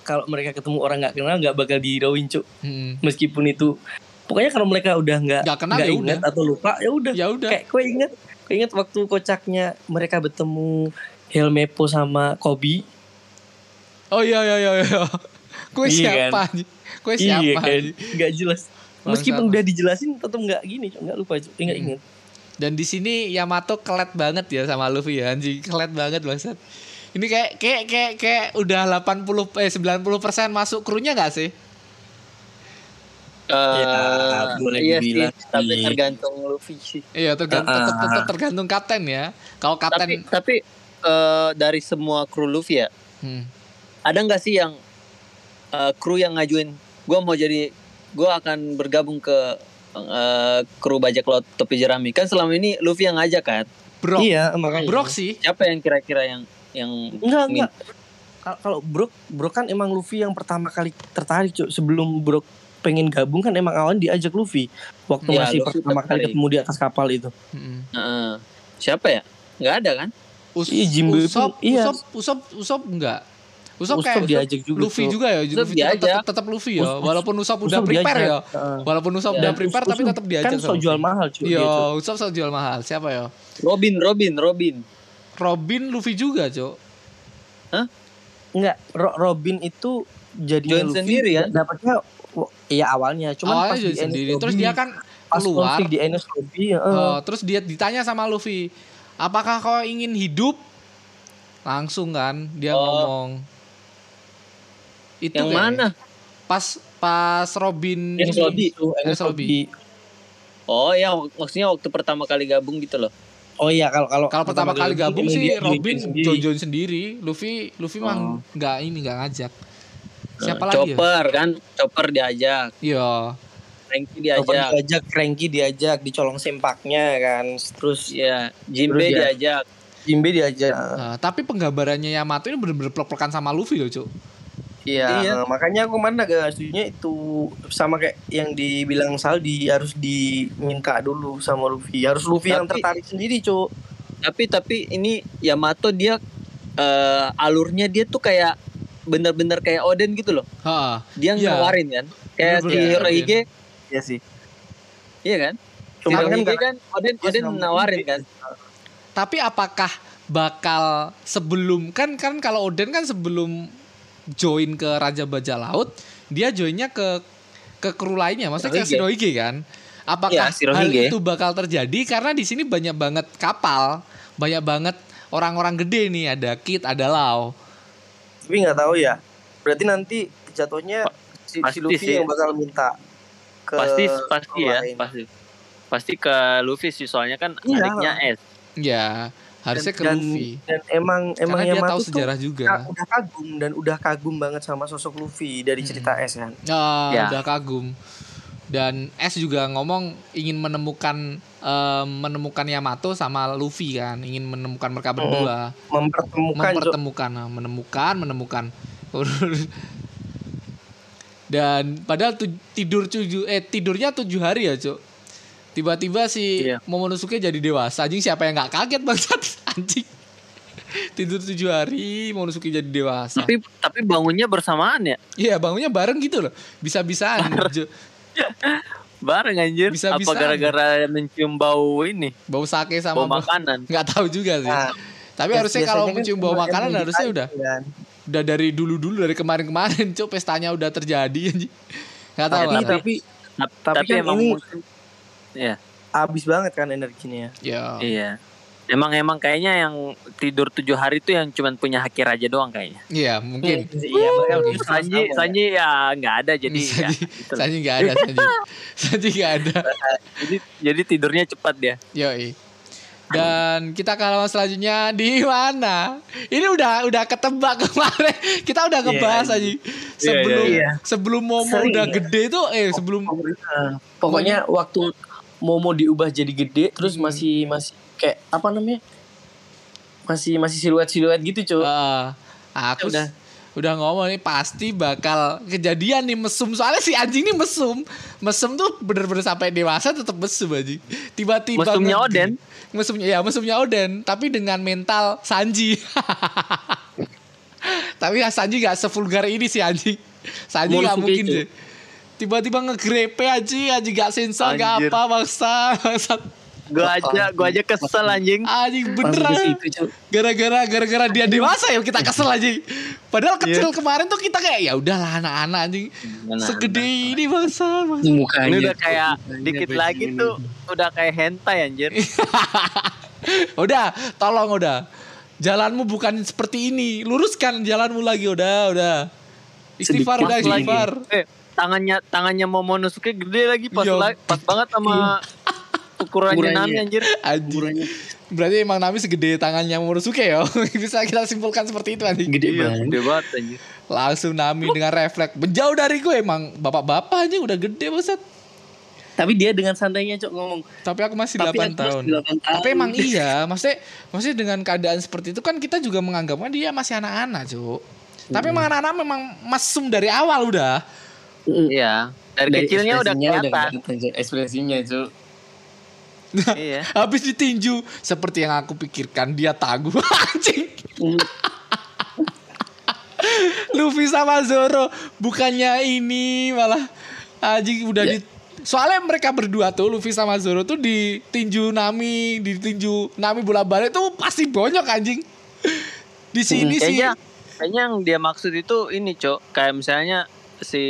kalau mereka ketemu orang nggak kenal nggak bakal dihirauin Cuk. Hmm. Meskipun itu pokoknya kalau mereka udah nggak Nggak ya ingat udah. atau lupa ya udah. ya udah Kayak kue inget kue inget waktu kocaknya mereka bertemu Helmepo sama Kobi. oh iya iya iya iya kue Iya siapa anjing kue Iya siapa kan, anjing? nggak jelas. Meskipun udah dijelasin tetap nggak gini, nggak lupa, Cuk. ingat Hmm. dan di sini Yamato kelet banget ya sama Luffy ya anjing kelet banget bangsat ini kayak kayak kayak kayak udah 80 eh 90% masuk krunya gak sih? Eh, Ya, boleh iya dibilang sih, tapi tergantung Luffy sih. iya tergantung tetap, tetap tergantung kapten ya. Kalau Tapi kapten tapi eh, dari semua kru Luffy ya, hmm. ada nggak sih yang eh, kru yang ngajuin gue mau jadi gue akan bergabung ke eh, kru bajak laut topi jerami. Kan selama ini Luffy yang ngajak kan? Brok Iya, makanya. Brok sih. Siapa yang kira-kira yang yang Enggak, enggak. Kal- Kalau Brok, Brok kan emang Luffy yang pertama kali tertarik, Cuk. Sebelum Brok pengen gabung kan emang awalnya diajak Luffy waktu Iya, masih Luffy pertama kali ketemu di atas kapal itu. Hmm. Heeh. siapa ya nggak ada kan Us Iya, Jimbe itu- Usop, iya. Usop, Usop, Usop enggak. Usop, Usop kayak diajak juga. Luffy juga ya. Usop Luffy tetap, diajak. tetap, tetap Luffy ya. Walaupun Usop udah Usop prepare ya. diajak. Heeh. Walaupun Usop Ya. udah prepare tapi Usop tetap diajak. Kan sok jual mahal, Cuk. Iya. Usop sok jual mahal. Siapa ya? Robin Robin Robin Robin Luffy juga, Cok. Enggak, Ro- Robin itu Join Luffy sendiri ya? Dapatnya iya awalnya, cuman Awalnya pas jadi di sendiri. Lobby- Terus dia kan pas keluar. di Enies Lobby, heeh. eh, terus dia ditanya sama Luffy, apakah kau ingin hidup langsung kan dia Oh. ngomong itu Yang kayaknya. mana? pas pas Robin ini. Lobby Enes Lobby. Oh ya mak- maksudnya waktu pertama kali gabung gitu loh. Oh iya kalau kalau kalau pertama kali gabung sih dia Robin join-join sendiri. Luffy Luffy mah Oh. nggak ini nggak ngajak. Siapa Nah, lagi ya? Chopper kan, Chopper diajak, iya. Frankie Chopper diajak, diajak, Cranky diajak, dicolong sempaknya kan. Terus ya Jinbe Terus dia- diajak. Jimbe diajak. Nah, tapi penggambarannya Yamato ini bener-bener peluk-pelukan sama Luffy loh cuk Iya, Iya. makanya aku kemarin agak setujunya itu sama kayak yang dibilang Saldi harus diminta dulu sama Luffy. Harus Luffy yang Tapi- tertarik sendiri, Cuk. Tapi tapi ini Yamato dia eh, alurnya dia tuh kayak bener-bener kayak Oden gitu loh. ha Dia Iya. ngeluarin kan. Kayak si Hirohige, Iya sih. iya kan? Si Cuman kan kan Oden dia Oden sama nawarin kan. tapi apakah bakal sebelum kan kan kalau Oden kan sebelum join ke Raja Bajak Laut dia joinnya ke ke kru lainnya maksudnya ke Shirohige. Shirohige kan apakah Iya, Shirohige. hal itu bakal terjadi karena di sini banyak banget kapal banyak banget orang-orang gede nih ada Kid ada Lau Tapi nggak tahu ya. Berarti nanti jatuhnya si, si pasti Luffy sih. yang bakal minta ke Pasti pasti ya, lain. pasti. Pasti ke Luffy sih soalnya kan Iya. adiknya S. ya harusnya ke dan, Luffy Dan emang emang karena dia Yamato tahu tuh sejarah juga ka- udah kagum dan udah kagum banget sama sosok Luffy dari cerita S kan. Ah, Ya. udah kagum. Dan S juga ngomong ingin menemukan em, menemukan Yamato sama Luffy kan, ingin menemukan mereka berdua, Mempertemukan mempertemukan, nah, menemukan, menemukan. Dan padahal tu- tidur tujuh eh tidurnya tujuh hari ya, Cuk. Tiba-tiba si Iya. Momonosuke jadi dewasa. Anjing siapa yang nggak kaget bangsat anjing. Tidur tujuh hari, Momonosuke jadi dewasa. Tapi tapi bangunnya bersamaan ya. Iya bangunnya bareng gitu loh. Bisa-bisaan. Bareng anjir. Bisa-bisaan. Apa gara-gara mencium bau ini? Bau sake sama Bau makanan. nggak tahu juga sih. Nah, Tapi harusnya kalau kan mencium bau makanan harusnya udah kan. udah dari dulu-dulu dari kemarin-kemarin cuk pestanya udah terjadi anjing. Nggak tahu Tapi, lah. tapi Tapi, Tapi tapi kan emang ini- Iya, abis banget kan energinya. Ya. iya. Emang emang kayaknya yang tidur tujuh hari itu yang cuman punya haki raja doang kayaknya. Iya, mungkin. Iya, mereka udah Sanji sama-sama. Sanji ya nggak ada jadi ya, Sanji, gitu lah. Sanji nggak ada Sanji. Sanji nggak ada. jadi jadi tidurnya cepat dia. Yoi. Dan kita ke halaman selanjutnya di mana? Ini udah udah ketebak kemarin. Kita udah ngebahas Iya, aja. Sebelum iya. sebelum Momo Sering udah ya. gede tuh eh sebelum pokoknya waktu Momo diubah jadi gede terus Hmm. masih masih kayak apa namanya? Masih masih siluet-siluet gitu, Cuk. Eh, aku Udah. udah udah ngomong nih pasti bakal kejadian nih mesum soalnya si anjing nih mesum mesum tuh bener-bener sampai dewasa tetap mesum aja tiba-tiba Mesumnya ngegede. Oden? mesumnya ya mesumnya Oden tapi dengan mental Sanji tapi ya Sanji gak sevulgar ini sih anjing Sanji gak mungkin itu. sih tiba-tiba ngegrepe aja anjing gak sensor gak apa bangsa bangsa Gua aja gua aja kesel anjing. anjing beneran gara-gara gara-gara dia dewasa ya kita kesel aja padahal Iya. kecil kemarin tuh kita kayak ya udahlah anak-anak anjing Anak-anak. segede ini bangsa bangsa. Mukanya. Ini udah kayak dikit lagi tuh udah kayak hentai anjir. udah tolong udah jalanmu bukan seperti ini luruskan jalanmu lagi udah udah istighfar Sedikit udah lagi. istighfar Eh, tangannya tangannya Momonosuke gede lagi pas Iya. la- pas banget sama ukurannya Ukurannya. Nami anjir. anjing berarti emang Nami segede tangannya Morosuke ya bisa kita simpulkan seperti itu anjing Gede Iya, banget. gede banget anjir. langsung Nami dengan refleks menjauh dari gue emang bapak-bapak aja udah gede banget Tapi dia dengan santainya, Cuk, ngomong. tapi aku masih 8 Tapi aku masih tahun 8 tahun. Tapi emang iya, maksudnya maksudnya dengan keadaan seperti itu kan kita juga menganggapnya dia masih anak-anak, Cuk. Tapi emang anak-anak memang mesum dari awal udah. Iya. Dari, kecilnya udah kelihatan. Ekspresinya, Cuk. iya. Habis ditinju seperti yang aku pikirkan dia tangguh anjing. Luffy sama Zoro bukannya ini malah anjing udah di Soalnya mereka berdua tuh Luffy sama Zoro tuh ditinju Nami, ditinju Nami bola balik tuh pasti bonyok anjing. Di sini sih Kayaknya kayaknya yang dia maksud itu ini, Cok. Kayak misalnya si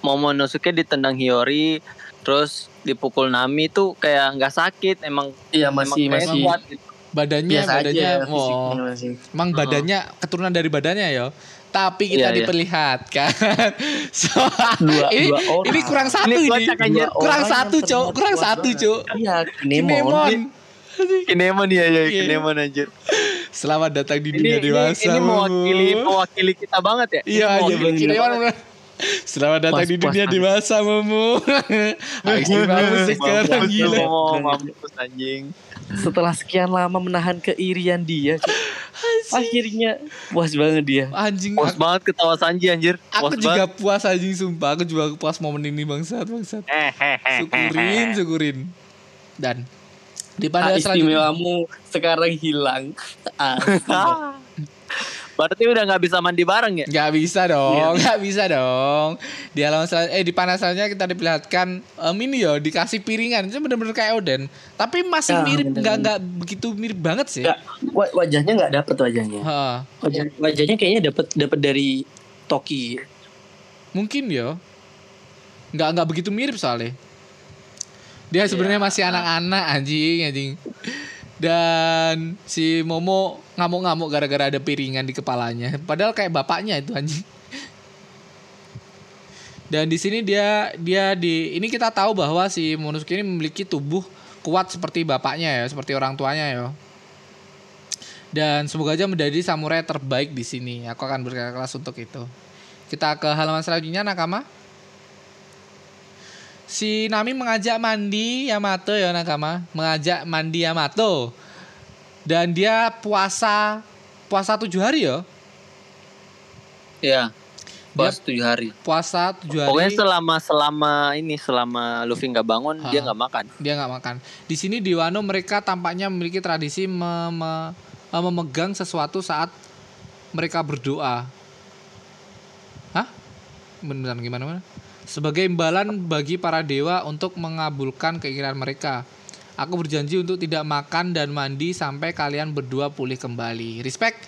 Momonosuke ditendang Hiyori terus dipukul Nami tuh kayak nggak sakit, emang Iya, masih emang masih kuat gitu. badannya Biasa badannya aja oh, fisiknya masih. emang badannya keturunan dari badannya ya tapi kita Iya, iya. diperlihatkan so, Dua- ini, dua orang. ini kurang satu Ini ini, kocak, anjir. kurang satu cok kurang satu cok Iya, Kinemon. Kinemon. Ya ya Iya. Kinemon anjir. Selamat datang di Ini, dunia ini, dewasa. ini mewakili Momo. mewakili kita banget ya. Iya, Ini iya, mewakili kita Kinemon. Selamat datang Puas- di dunia puas dewasa, Momo. Aksi bagus sekarang Mampus gila. Momo, mampus anjing. Setelah sekian lama menahan keirian dia, akhirnya puas banget dia. Anjing, Puas aku, banget ketawa Sanji anjir. aku Puas juga banget. puas anjing sumpah. Aku juga puas momen ini bangsat, bangsat. Syukurin, syukurin. Dan di Ah, pada selanjutnya istimewamu sekarang hilang. Ah, Berarti udah nggak bisa mandi bareng ya? nggak bisa dong, nggak bisa dong. Di halaman sel- eh di panas selanjutnya kita diperlihatkan em, ini yo dikasih piringan itu bener-bener kayak Oden. Tapi masih Ya, mirip nggak nggak begitu mirip banget sih. Nggak, wa- wajahnya nggak dapet wajahnya. Ha, Wajah, wajahnya kayaknya dapet dapet dari Toki. mungkin yo. Nggak nggak begitu mirip soalnya. Dia sebenarnya masih anak-anak anjing anjing. Dan si Momo ngamuk-ngamuk gara-gara ada piringan di kepalanya. Padahal kayak bapaknya itu anjing. Dan di sini dia dia di ini kita tahu bahwa si Monosuke ini memiliki tubuh kuat seperti bapaknya ya, seperti orang tuanya ya. Dan semoga aja menjadi samurai terbaik di sini. Aku akan berkelas untuk itu. Kita ke halaman selanjutnya Nakama. Si Nami mengajak mandi Yamato ya Nakama, mengajak mandi Yamato. Dan dia puasa puasa tujuh hari ya, Iya. Puas tujuh hari. puasa tujuh hari. Pokoknya selama selama ini selama Luffy nggak bangun Ha. dia nggak makan. dia nggak makan. Di sini di Wano mereka tampaknya memiliki tradisi me- me- eh, memegang sesuatu saat mereka berdoa. Hah? Beneran gimana mana? Sebagai imbalan bagi para dewa untuk mengabulkan keinginan mereka. Aku berjanji untuk tidak makan dan mandi sampai kalian berdua pulih kembali. Respect.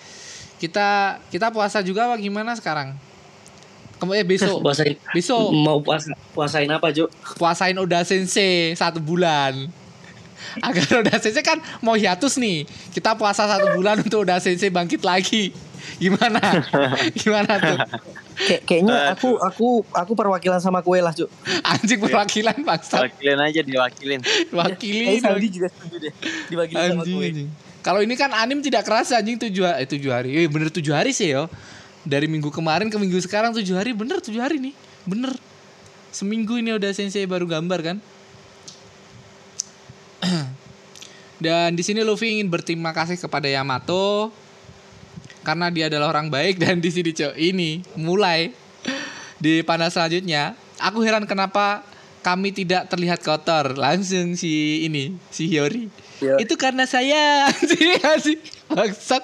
Kita kita puasa juga apa gimana sekarang? Kemudian besok Puasain, besok mau puasa puasain apa, Cuk? puasain Oda Sensei satu bulan. Agar Oda Sensei kan mau hiatus nih. Kita puasa satu bulan untuk Oda Sensei bangkit lagi. Gimana? Gimana tuh? Kayak kayaknya aku aku aku perwakilan sama kue lah, Cuk. Anjing perwakilan bangsa. Wakilin aja diwakilin. Wakili. Kayaknya Saldi juga setuju deh. Diwakili sama Anjing, kue. anjing. Kalau ini kan anim tidak kerasa anjing tujuh hari, eh, tujuh hari. Eh, bener tujuh hari sih yo. Dari minggu kemarin ke minggu sekarang tujuh hari bener tujuh hari nih. Bener. Seminggu ini udah sensei baru gambar kan. Dan di sini Luffy ingin berterima kasih kepada Yamato karena dia adalah orang baik dan di sini cok ini mulai di panas selanjutnya aku heran kenapa kami tidak terlihat kotor langsung si ini si Hiyori Ya. itu karena saya sih bangsat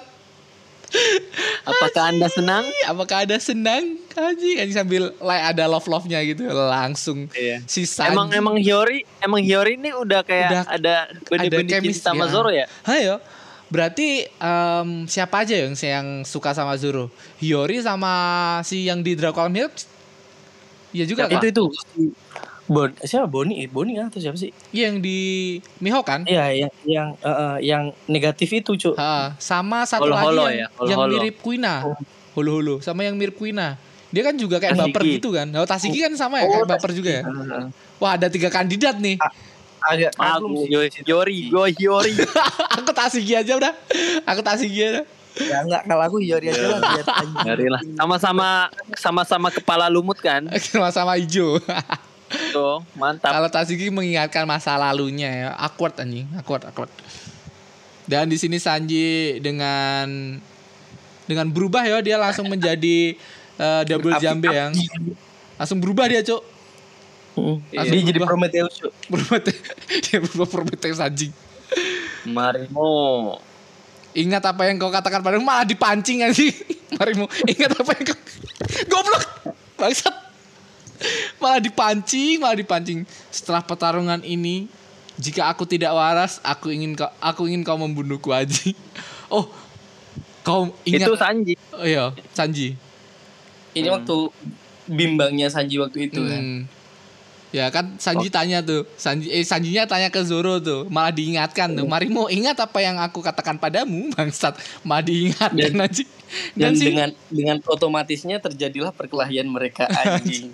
Apakah anda senang? apakah ada senang anjing anjing sambil like ada love love nya gitu langsung Iya. si Sanji Emang emang Hiyori emang Hiyori ini udah kayak Udah ada chemistry, cinta sama ya. Zoro ya? Hayo. Berarti em, siapa aja yang yang suka sama Zoro? Hiyori sama si yang di Dragon Milk? Iya juga kan? Itu itu. Bon, siapa Boni? Eh, Boni kan atau siapa sih? Iya, yang di Miho kan? Iya, yang yang eh, yang negatif itu, Cuk. Ha, sama satu Holo-holo lagi yang, ya, holo-holo. yang mirip Kuina. Hulu-hulu sama yang mirip Kuina. Dia kan juga kayak Tasigi. baper gitu kan. Oh, Tasigi kan sama ya, kayak baper juga ya. Wah, ada tiga kandidat nih. Agak Aku kagum sih. Hiyori, gue Hiyori. Aku Tasigi aja udah. Aku Tasigi aja. Ya enggak, kalau aku Hiyori aja lah biar. Hiyori lah. Sama-sama sama-sama kepala lumut kan? Sama-sama hijau. Tuh, mantap. Kalau Tasigi mengingatkan masa lalunya ya, awkward anjing, awkward, awkward. Dan di sini Sanji dengan dengan berubah ya dia langsung menjadi eh, double jambe yang langsung berubah dia, Cuk. Langsung Dia jadi. Prometheus. Berubah dia berubah Prometheus anjing. Marimo. Ingat apa yang kau katakan padamu malah dipancing anjing. Marimu, ingat apa yang kau Goblok. Bangsat. Malah dipancing, malah dipancing. Setelah pertarungan ini, jika aku tidak waras, aku ingin kau aku ingin kau membunuhku aji. Oh. Kau ingat Itu Sanji. Oh, iya, Sanji. Ini waktu bimbangnya Sanji waktu itu kan. Hmm. Ya kan Sanji tanya tuh, Sanji eh Sanjinya tanya ke Zoro tuh, malah diingatkan tuh. Marimu ingat apa yang aku katakan padamu, bangsat. Malah diingatkan Dan- anjing. Dan, si- dengan dengan otomatisnya terjadilah perkelahian mereka anjing.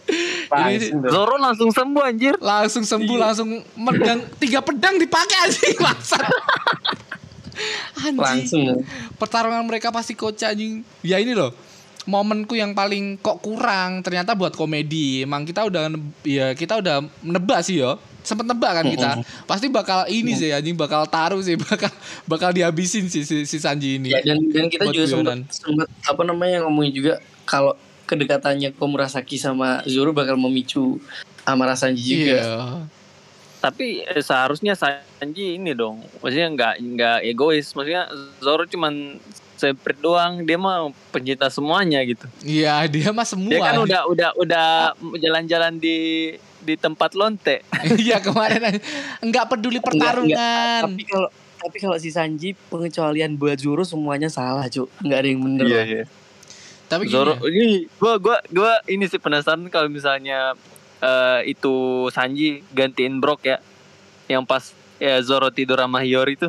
Dong. Zoro langsung sembuh anjir. langsung sembuh Iya. langsung medang tiga pedang dipakai anjing bangsat. anjing. Langsung. dong. Pertarungan mereka pasti kocak anjing. Ya ini loh. Momenku yang paling kok kurang ternyata buat komedi. Emang kita udah ya kita udah nebak sih yo. Sempet nebak kan kita. Pasti bakal ini sih anjing bakal taruh sih bakal bakal dihabisin sih si, si Sanji ini. Ya, dan dan kita Buat juga sempat sempat apa namanya ngomongin juga kalau kedekatannya Komurasaki sama Zoro bakal memicu amarah Sanji juga. Iya. Tapi eh, seharusnya Sanji ini dong. Maksudnya nggak nggak egois. Maksudnya Zoro cuman separate doang. Dia mah pencinta semuanya gitu. Iya, dia mah semua. Dia kan udah udah udah jalan-jalan di di tempat lonte. Iya kemarin aja. nggak peduli pertarungan. Tapi kalau tapi kalau si Sanji pengecualian buat Zoro semuanya salah, Cuk. Nggak ada yang bener. lah. Tapi gini Zoro ya. ini gua gua gua ini sih penasaran kalau misalnya eh, itu Sanji gantiin Brock ya. Yang pas ya Zoro tidur sama Hiyori itu.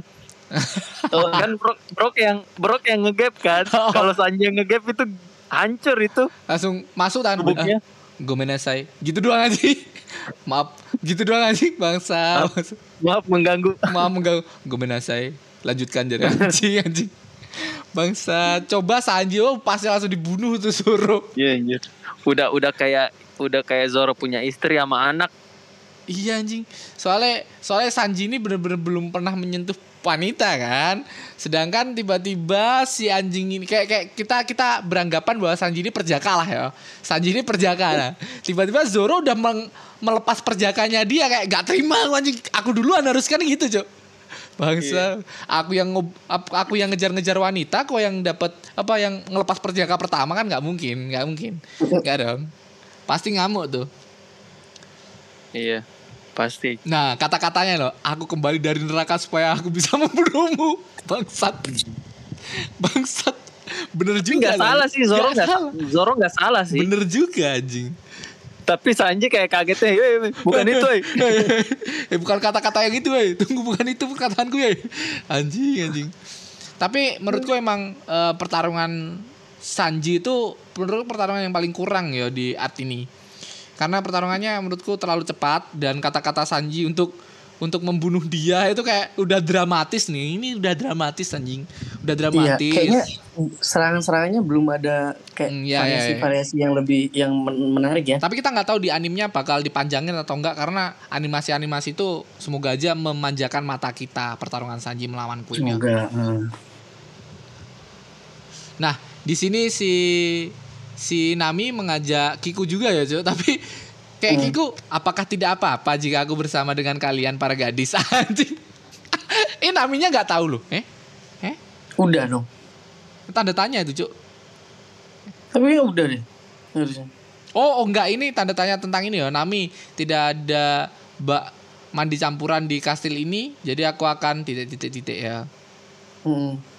Oh, kan Brock, Brock yang Brock yang ngegap kan. Oh. Kalau Sanji yang ngegap itu hancur itu langsung masuk tan tubuhnya. gue menasai gitu doang aja maaf gitu doang aja bangsa Maaf mengganggu. maaf enggak gue menasai lanjutkan jadi anjing anjing bangsa coba Sanji oh pasti langsung dibunuh tuh Zoro Iya anjir. Udah udah kayak udah kayak Zoro punya istri sama anak. Iya anjing. Soalnya soalnya Sanji ini bener-bener belum pernah menyentuh wanita kan? Sedangkan tiba-tiba si anjing ini kayak kayak kita kita beranggapan bahwa Sanji ini perjaka lah ya. Sanji ini perjaka nah tiba-tiba Zoro udah meng- melepas perjakanya dia kayak gak terima anjing. Aku duluan harus kan gitu cok bangsa. Aku yang aku yang ngejar-ngejar wanita kok yang dapat apa yang ngelepas perjaka pertama kan? Nggak mungkin nggak mungkin. Nggak dong. Pasti ngamuk tuh. Iya. Pasti. Nah, kata-katanya loh, aku kembali dari neraka supaya aku bisa membunuhmu. Bangsat. Bangsat. Bener juga. Nggak salah loh. sih Zoro Nggak nggak salah. Zoro nggak salah sih. Bener juga anjing. Tapi Sanji kayak kagetnya, "Eh, bukan itu, eh." eh bukan kata-kata yang itu, eh. Tunggu bukan itu perkataanku ya. Anjing, anjing. Tapi menurutku emang eh, pertarungan Sanji itu menurutku pertarungan yang paling kurang ya di art ini. Karena pertarungannya menurutku terlalu cepat dan kata-kata Sanji untuk untuk membunuh dia itu kayak udah dramatis nih. Ini udah dramatis anjing. Udah Iya, dramatis. kayaknya serangan-serangannya belum ada kayak Hmm, iya, iya, iya. variasi-variasi yang lebih yang men- menarik ya. Tapi kita nggak tahu di animenya bakal dipanjangin atau enggak karena animasi-animasi itu semoga aja memanjakan mata kita pertarungan Sanji melawan Queen. ya. Semoga. hmm. Nah, di sini si si Nami mengajak Kiku juga ya, Cuk. Tapi kayak Hmm. Kiku, apakah tidak apa-apa jika aku bersama dengan kalian para gadis anjing? Ini Naminya nggak tahu loh. Eh? Eh? Udah dong. Tanda tanya itu, Cuk. Tapi ya udah deh. Harusnya. Oh, oh enggak ini tanda tanya tentang ini ya. Nami tidak ada bak mandi campuran di kastil ini, jadi aku akan titik-titik-titik ya. Hmm.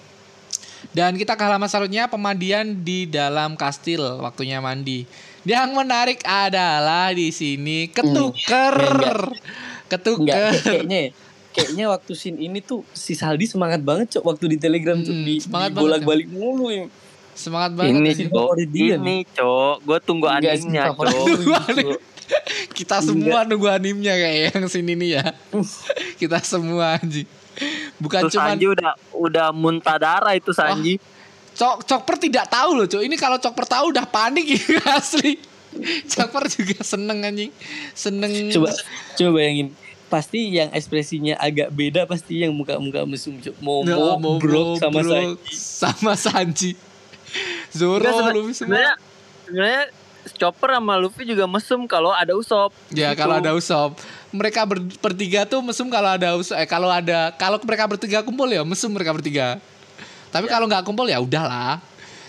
Dan kita ke halaman selanjutnya pemandian di dalam kastil waktunya mandi. Yang menarik adalah di sini ketuker. Enggak, Ketuker. kayak- kayaknya ya. Kayaknya waktu scene ini tuh si Saldi semangat banget cok waktu di Telegram tuh Hmm, di, semangat di bolak-balik mulu ya. Semangat banget. Ini sih, cok, ini cok, gue tunggu Enggak favorit cok. Kita semua nunggu animnya kayak yang sini nih ya. Kita semua anjing. Bukan Terus cuma Sanji udah udah muntah darah itu Sanji. Cok Cokper tidak tahu loh, Cok. Ini kalau Cokper tahu udah panik ini asli. Cokper juga seneng anjing. Seneng. Coba coba bayangin. Pasti yang ekspresinya agak beda pasti yang muka-muka mesum cok. Momo, Nah, mau Brok sama saya. sama Sanji. Zoro, Luffy semua. sebenarnya sebenarnya Chopper sama Luffy juga mesum kalau ada Usop. Ya Gitu. kalau ada Usop, mereka ber, bertiga tuh mesum kalau ada Usop. Eh kalau ada kalau mereka bertiga kumpul ya mesum mereka bertiga. Tapi kalau nggak kumpul ya udahlah.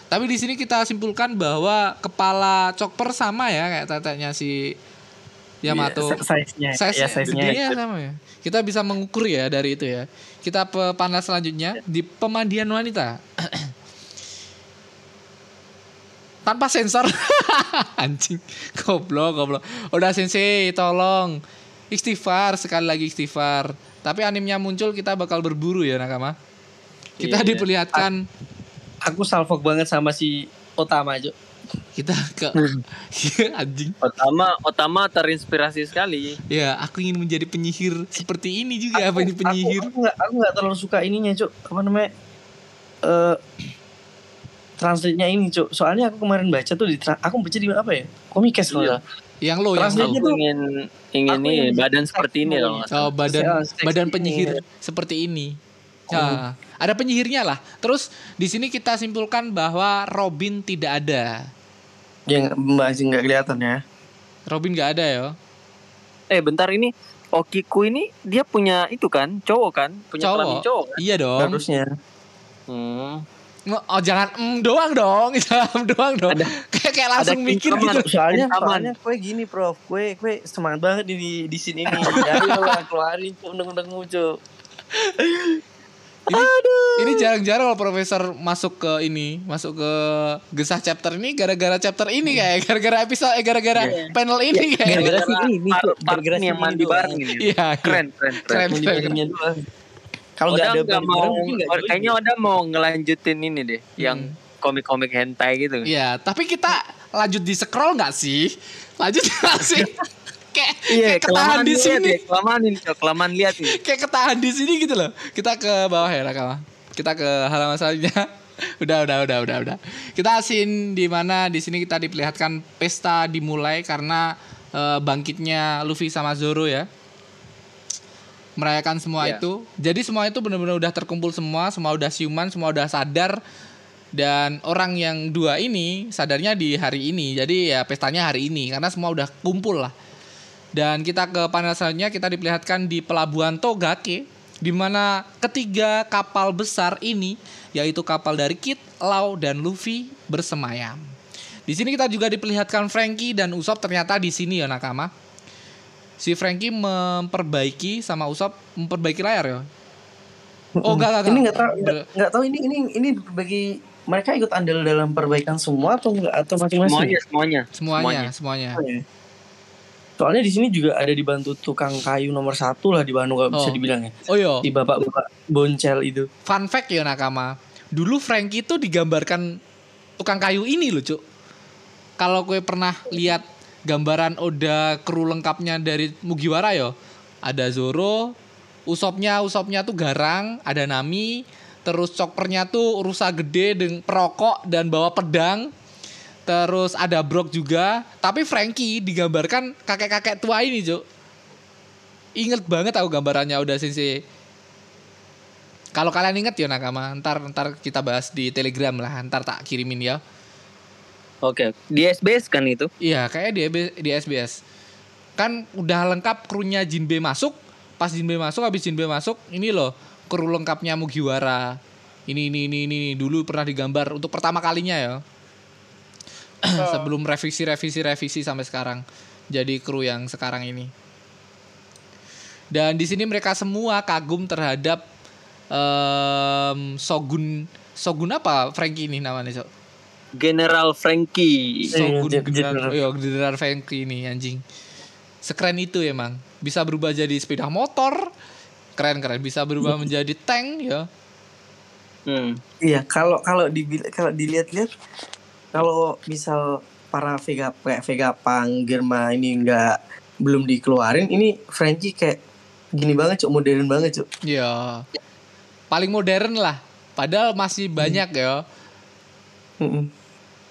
Tapi di sini kita simpulkan bahwa kepala Chopper sama ya kayak tetenya si Yamato. Iya, size-nya. Size ya, size-nya. dia sama ya. Kita bisa mengukur ya dari itu ya. Kita ke panel selanjutnya di pemandian wanita. Tanpa sensor. Anjing. Goblok, goblok. Udah sensei, tolong. Istighfar sekali lagi istighfar. Tapi animnya muncul kita bakal berburu ya nakama. Kita Iya. diperlihatkan Aku salfok banget sama si Otama Cuk. kita ke anjing. Otama Otama terinspirasi sekali. Ya, aku ingin menjadi penyihir seperti ini juga apa ini Aku- penyihir. Aku, aku nggak aku nggak terlalu suka ininya cuk. Apa namanya? Eh translate-nya ini cuk. Soalnya aku kemarin baca tuh di aku baca di apa ya? Komikes kalau Iya. Yang lo yang Aku tuh- ingin ingin aku nih ingin badan seperti ini loh. Oh, badan Ya, seks badan ini. penyihir seperti ini. Nah, ada penyihirnya lah. Terus di sini kita simpulkan bahwa Robin tidak ada. Yang masih nggak kelihatan ya. Robin nggak ada ya. Eh bentar ini Okiku ini dia punya itu kan cowok kan punya Cowok. kelamin cowok kan? Iya dong. Harusnya. Hmm. Oh jangan em doang dong, jangan doang dong. kayak kayak langsung ada mikir gitu. Soalnya soalnya kue gini Prof. Kue kue semangat banget di di, sini nih. Lah keluarin cuk undang-undang cuk. Ini jarang-jarang kalau profesor masuk ke ini, masuk ke gesah chapter ini gara-gara chapter ini kayak gara-gara episode eh gara-gara panel ini kayak. Gara-gara si ini Part- cuk. part Gara-gara ini si yang ini mandi doang. bareng ini. Iya, Keren, keren, Keren. keren. Mandi-mandinya doang. Kalau nggak Oda ada nggak mandi mau, bareng, mungkin nggak join. kayaknya Oda mau ngelanjutin ini deh, yang komik-komik hentai gitu. Iya, tapi kita lanjut di scroll nggak sih? Lanjut nggak sih? kayak Iya, kayak ketahan di sini. ya, kelamaan ini, Cok. kelamaan lihat nih. kayak ketahan di sini gitu loh. Kita ke bawah ya Nakama. Kita ke halaman selanjutnya. udah, udah, udah, udah, udah. Kita scene di mana di sini kita diperlihatkan pesta dimulai karena eh, bangkitnya Luffy sama Zoro ya. Merayakan semua Iya. itu. Jadi semua itu benar-benar udah terkumpul semua, semua udah siuman, semua udah sadar. Dan orang yang dua ini sadarnya di hari ini. Jadi ya pestanya hari ini karena semua udah kumpul lah. Dan kita ke panel selanjutnya kita diperlihatkan di pelabuhan Togake di mana ketiga kapal besar ini yaitu kapal dari Kid, Lau dan Luffy bersemayam. Di sini kita juga diperlihatkan Frankie dan Usopp ternyata di sini ya Nakama. Si Frankie memperbaiki sama Usopp memperbaiki layar ya. Oh enggak enggak. Ini enggak. nggak tahu nggak nggak tahu ini ini ini bagi mereka ikut andil dalam perbaikan semua atau enggak atau masing-masing? Semuanya, semuanya. semuanya, semuanya. Semuanya. Soalnya di sini juga ada dibantu tukang kayu nomor satu lah di Bandung kalau bisa Oh. dibilang ya. Oh iya. Di bapak-bapak boncel itu. Fun fact ya Nakama. Dulu Frankie tuh digambarkan tukang kayu ini loh, Cuk. Kalau gue pernah lihat gambaran Oda kru lengkapnya dari Mugiwara yo. Ada Zoro, Usopnya, Usopnya tuh garang, ada Nami, terus choppernya tuh rusa gede dengan perokok dan bawa pedang. Terus ada Brock juga, tapi Frankie digambarkan kakek-kakek tua ini, Cuk. Ingat banget aku gambarannya udah sensei. Kalau kalian inget ya nakama, ntar ntar kita bahas di Telegram lah, ntar tak kirimin ya. Oke, di SBS kan itu? Iya, kayak di EB di SBS. Kan udah lengkap krunya Jinbe masuk, pas Jinbe masuk habis Jinbe masuk, ini loh kru lengkapnya Mugiwara. Ini ini ini ini dulu pernah digambar untuk pertama kalinya ya. Sebelum revisi revisi revisi sampai sekarang. Jadi kru yang sekarang ini. Dan di sini mereka semua kagum terhadap em, Shogun Shogun apa Frankie ini namanya, Sok? General Frankie. Shogun Iya, General, General. iya, General Frankie ini anjing. Sekeren itu emang. Bisa berubah jadi sepeda motor. Keren keren. Bisa berubah menjadi tank ya. Hmm. Iya, kalau kalau dibil- kalau dilihat-lihat kalau misal para Vega kayak Vega Pang, Germa ini enggak belum dikeluarin, ini Frankie kayak gini banget, cuk, modern banget, cuk. Ya. Paling modern lah. Padahal masih banyak ya. Mm-mm.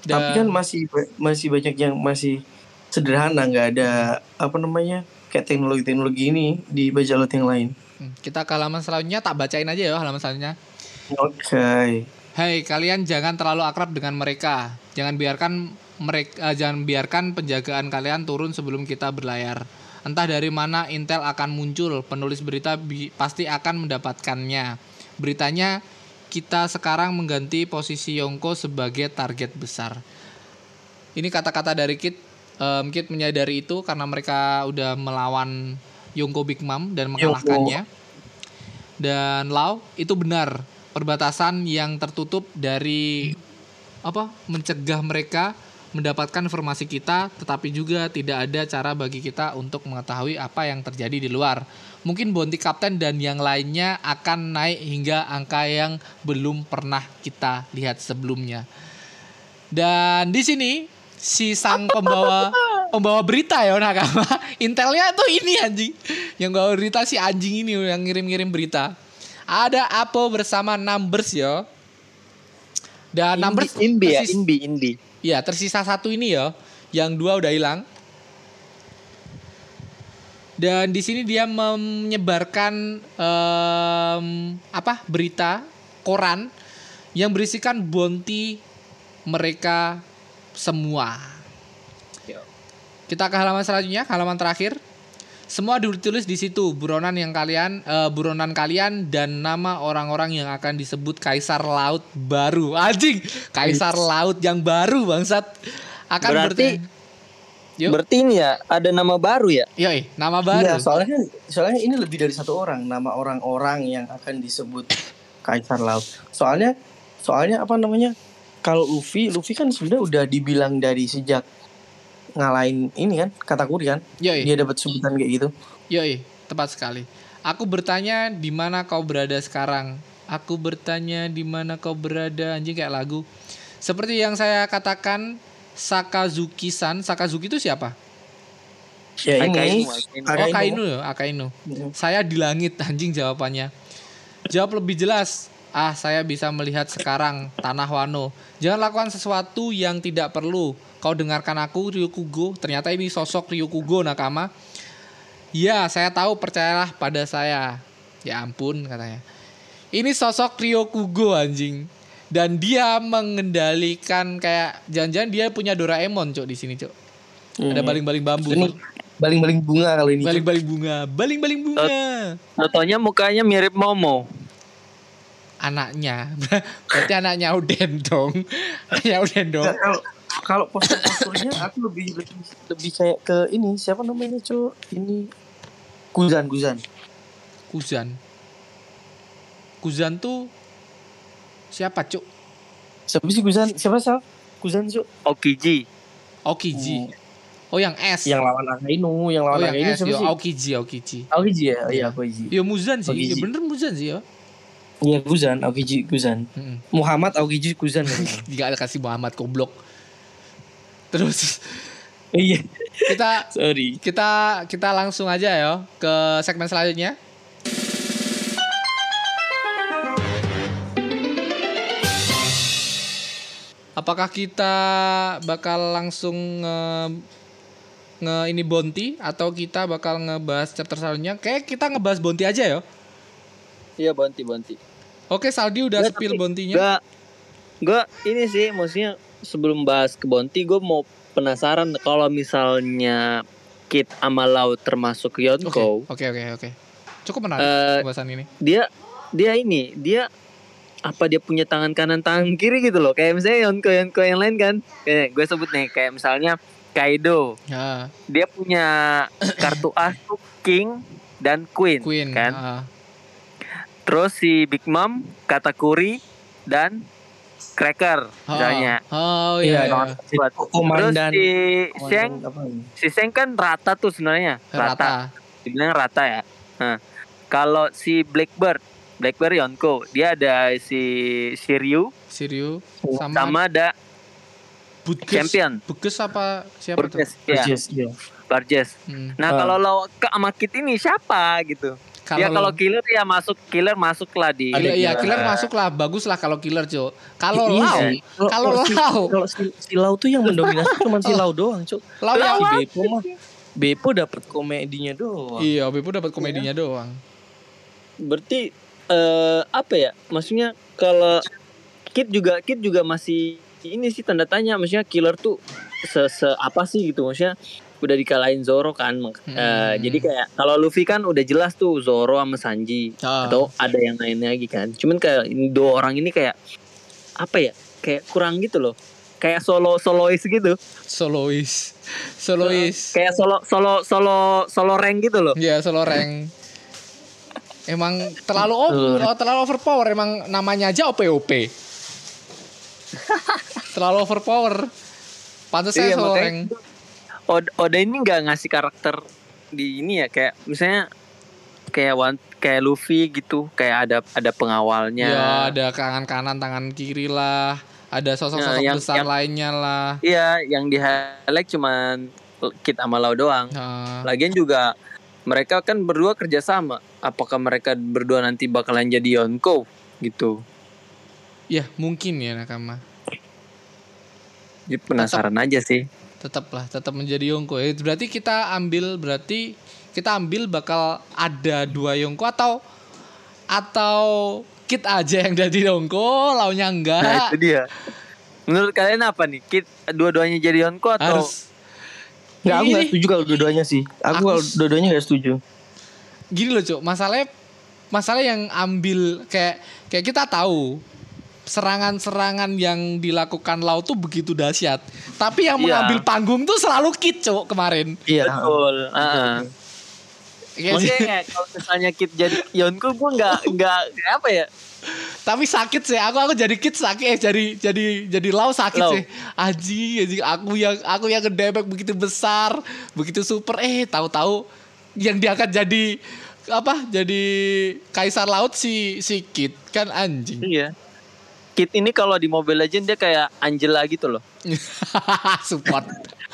Dan- Tapi kan masih masih banyak yang masih sederhana, nggak ada apa namanya kayak teknologi-teknologi ini di bajak laut yang lain. Hmm, kita ke halaman selanjutnya tak bacain aja ya halaman selanjutnya. Oke. Hei, kalian jangan terlalu akrab dengan mereka. Jangan biarkan mereka jangan biarkan penjagaan kalian turun sebelum kita berlayar. Entah dari mana intel akan muncul, penulis berita bi- pasti akan mendapatkannya. Beritanya kita sekarang mengganti posisi Yongko sebagai target besar. Ini kata-kata dari Kit. Em, Kit menyadari itu karena mereka udah melawan Yongko Big Mom dan mengalahkannya. Dan Lau itu benar perbatasan yang tertutup dari apa mencegah mereka mendapatkan informasi kita tetapi juga tidak ada cara bagi kita untuk mengetahui apa yang terjadi di luar. Mungkin bounty captain dan yang lainnya akan naik hingga angka yang belum pernah kita lihat sebelumnya. Dan di sini si sang pembawa pembawa berita ya nakama. Intelnya tuh ini anjing. Yang bawa berita si anjing ini yang ngirim-ngirim berita. Ada Apo bersama Numbers ya. Dan Numbers Inbi ya, persis- Inbi, Inbi. Ya, tersisa satu ini ya. Yang dua udah hilang. Dan di sini dia menyebarkan em, apa? berita koran yang berisikan bounty mereka semua. Kita ke halaman selanjutnya, halaman terakhir. Semua ditulis di situ buronan yang kalian eh, buronan kalian dan nama orang-orang yang akan disebut kaisar laut baru. Anjing, kaisar laut yang baru bangsat akan Berarti- Yuk. Berarti ini ya ada nama baru ya? Yoi, nama baru. Iya, soalnya soalnya ini lebih dari satu orang nama orang-orang yang akan disebut kaisar laut. Soalnya soalnya apa namanya? Kalau Luffy, Luffy kan sebenarnya udah dibilang dari sejak ngalahin ini kan katakuri kan. Yoi. Dia dapat sebutan kayak gitu. Yoi, tepat sekali. Aku bertanya di mana kau berada sekarang. Aku bertanya di mana kau berada anjing kayak lagu. Seperti yang saya katakan Sakazuki-san, Sakazuki itu siapa? Ya ini. Akainu, Akainu. Oh, Akainu. Kainu ya, Akainu. Saya di langit anjing jawabannya. Jawab lebih jelas. Ah, saya bisa melihat sekarang tanah Wano. Jangan lakukan sesuatu yang tidak perlu. Kau dengarkan aku Ryukugo. Ternyata ini sosok Ryukugo nakama. Ya, saya tahu percayalah pada saya. Ya ampun katanya. Ini sosok Ryukugo anjing. Dan dia mengendalikan kayak jangan-jangan dia punya Doraemon, Cok, di sini, Cok. Ada Hmm. baling-baling bambu. Ini baling-baling bunga kalau ini. Baling-baling bunga, baling-baling bunga. Fotonya mukanya mirip Momo. Anaknya, berarti anaknya Uden dong. Anaknya Uden dong. Kalau kalau postur-posturnya aku lebih lebih lebih kayak ke ini siapa namanya cuy ini Kuzan Kuzan Kuzan. Kuzan tuh siapa, Cuk? siapa sih Kuzan siapa sih Kuzan cuy Okiji. Okiji. Oh, yang S. yang lawan Akainu yang oh, lawan yang Akainu S. siapa sih Aokiji, Aokiji. Aokiji ya iya Aokiji Yo Muzan sih. Aokiji. Ya, bener Muzan sih ya. iya Kuzan Aokiji Kuzan Mm-mm. Muhammad Aokiji Kuzan Jika ada kasih Muhammad goblok. Terus iya kita sorry kita kita langsung aja ya ke segmen selanjutnya. Apakah kita bakal langsung nge, nge ini Bonti atau kita bakal ngebahas chapter selanjutnya? Kayak kita ngebahas Bonti aja ya. Iya, Bonti, Bonti. Oke, Saldi udah Nggak, spill Bontinya. Gak, gak ini sih maksudnya sebelum bahas ke Bonti gue mau penasaran kalau misalnya Kit sama Lau termasuk Oke, Yonko, oke, oke, oke. Cukup menarik Eh, pembahasan ini. dia dia ini dia apa dia punya tangan kanan tangan kiri gitu loh kayak misalnya Yonko Yonko yang lain kan kayak gue sebut nih kayak misalnya Kaido Ya, dia punya kartu as tuh King dan Queen, Queen. kan ah. terus si Big Mom Katakuri dan Cracker Oh, misalnya Oh iya. Iya, iya. Komandan terus si ini? si Sheng kan rata tuh sebenarnya rata. Rata. dibilang rata ya nah kalau si Blackbird Blackbird Yonko dia ada si Shiryu Siryu sama, sama ada Butges. Champion Butges apa siapa tuh? Burgess ya Yes, iya. Burgess Hmm. nah Ah. kalau lo ke sama Kit ini siapa gitu ya kalau killer ya masuk killer masuk lah di Killer, iya, Killer. masuk lah, bagus lah kalau killer, Cuk. Kalau Iya Lau. Kalau- kalau kalau si- Lau, Kalau si, si Lau tuh yang mendominasi cuma si Lau doang, Cuk. Lau yang si Beppo mah Beppo dapat komedinya doang. Iya, Beppo dapat komedinya doang. berarti eh apa ya maksudnya kalau Kit juga Kit juga masih ini sih tanda tanya maksudnya killer tuh se, se- apa sih gitu maksudnya udah dikalahin Zoro kan eh, Hmm. jadi kayak kalau Luffy kan udah jelas tuh Zoro sama Sanji Ah. atau ada yang lain lagi kan cuman kayak dua orang ini kayak apa ya kayak kurang gitu loh kayak solo solois gitu Solois. Solois. kayak solo solo solo solo rank gitu loh Iya, solo rank. Emang terlalu oh, oh, terlalu overpower emang namanya aja OP OP. terlalu overpower. Pantasnya Iya, makanya seorang Oda, ini nggak ngasih karakter di ini ya kayak misalnya kayak one, kayak Luffy gitu kayak ada ada pengawalnya. ya ada tangan kanan, tangan kiri lah, ada sosok-sosok Ya, yang- besar yang- lainnya lah. Iya, yang di highlight cuman Kid sama Lau doang. Nah, Lagian juga mereka kan berdua kerjasama. Apakah mereka berdua nanti bakalan jadi Yonko gitu? ya mungkin ya nakama. Jadi penasaran aja sih. Tetaplah, tetap menjadi Yongko. Ya, berarti kita ambil berarti kita ambil bakal ada dua Yongko atau atau Kit aja yang jadi Yongko, launya Nah enggak. itu dia. Menurut kalian apa nih? Kid dua-duanya jadi Yonko atau Harus Nggak, aku nggak Ini- setuju kalau dua-duanya sih. Aku, Aku kalau dua-duanya nggak setuju. Gini loh cuk masalahnya masalah yang ambil kayak kayak kita tahu serangan-serangan yang dilakukan Lau tuh begitu dahsyat tapi yang Iya. mengambil panggung tuh selalu Kit cuk kemarin Iya. betul? Heeh. Kayak Maksudnya sih- kayak kalau misalnya Kid jadi Yonko gue nggak nggak apa ya? tapi sakit sih aku aku jadi Kit sakit eh jadi jadi jadi Lau sakit Lau. sih aji aji aku yang aku yang ngedebek begitu besar begitu super eh tahu-tahu yang diangkat jadi apa jadi kaisar laut si si Kit kan anjing Iya. Kid ini kalau di Mobile Legend dia kayak Angela gitu loh. support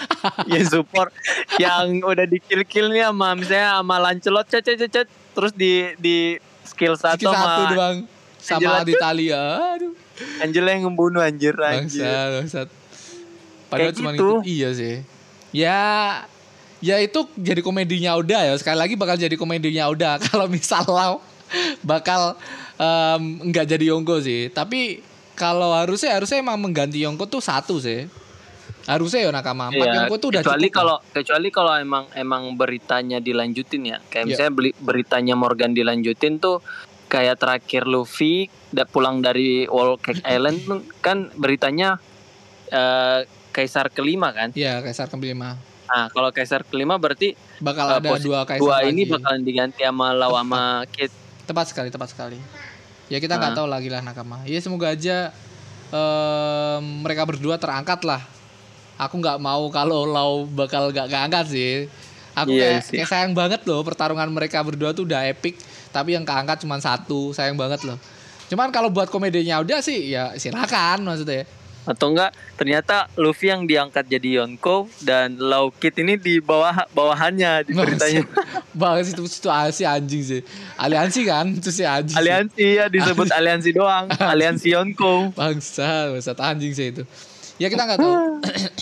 ya support yang udah di kill killnya sama misalnya sama Lancelot cet cet cet, terus di di skill satu Skill satu sama doang sama di Italia. Aduh. Angela yang membunuh anjir anjir. Bangsat, bangsat. Padahal Kayak cuma gitu. itu. Iya sih. Ya ya itu jadi komedinya udah ya. Sekali lagi bakal jadi komedinya udah kalau misal Lau bakal nggak jadi Yongko sih. Tapi kalau harusnya harusnya emang mengganti Yongko tuh satu sih. Harusnya ya nakama empat Iya, Yongko tuh udah kecuali kalau kecuali kalau emang emang beritanya dilanjutin ya kayak Iya. misalnya beli, beritanya Morgan dilanjutin tuh kayak terakhir Luffy pulang dari Wall Cake Island kan beritanya eh, Kaisar kelima kan Iya, Kaisar kelima. Nah kalau Kaisar kelima berarti Bakal Eh, ada dua Kaisar dua lagi. ini bakalan diganti sama Lau sama Kid Tepat sekali, tepat sekali. Ya kita nggak Nah. tahu lagi lah nakama. Ya semoga aja em, mereka berdua terangkat lah. Aku nggak mau kalau Lau bakal nggak keangkat sih. Aku Iya kayak, sih. kayak sayang banget loh pertarungan mereka berdua tuh udah epic. Tapi yang keangkat cuma satu, sayang banget loh. Cuman kalau buat komedinya udah sih ya silakan maksudnya. Atau enggak ternyata Luffy yang diangkat jadi Yonko dan Lau Kid ini di bawah bawahannya di beritanya Bang itu itu si anjing sih. Aliansi kan itu si anjing. aliansi ya disebut aliansi doang aliansi Yonko Bangsa, bangsa anjing sih itu. Ya kita nggak tahu.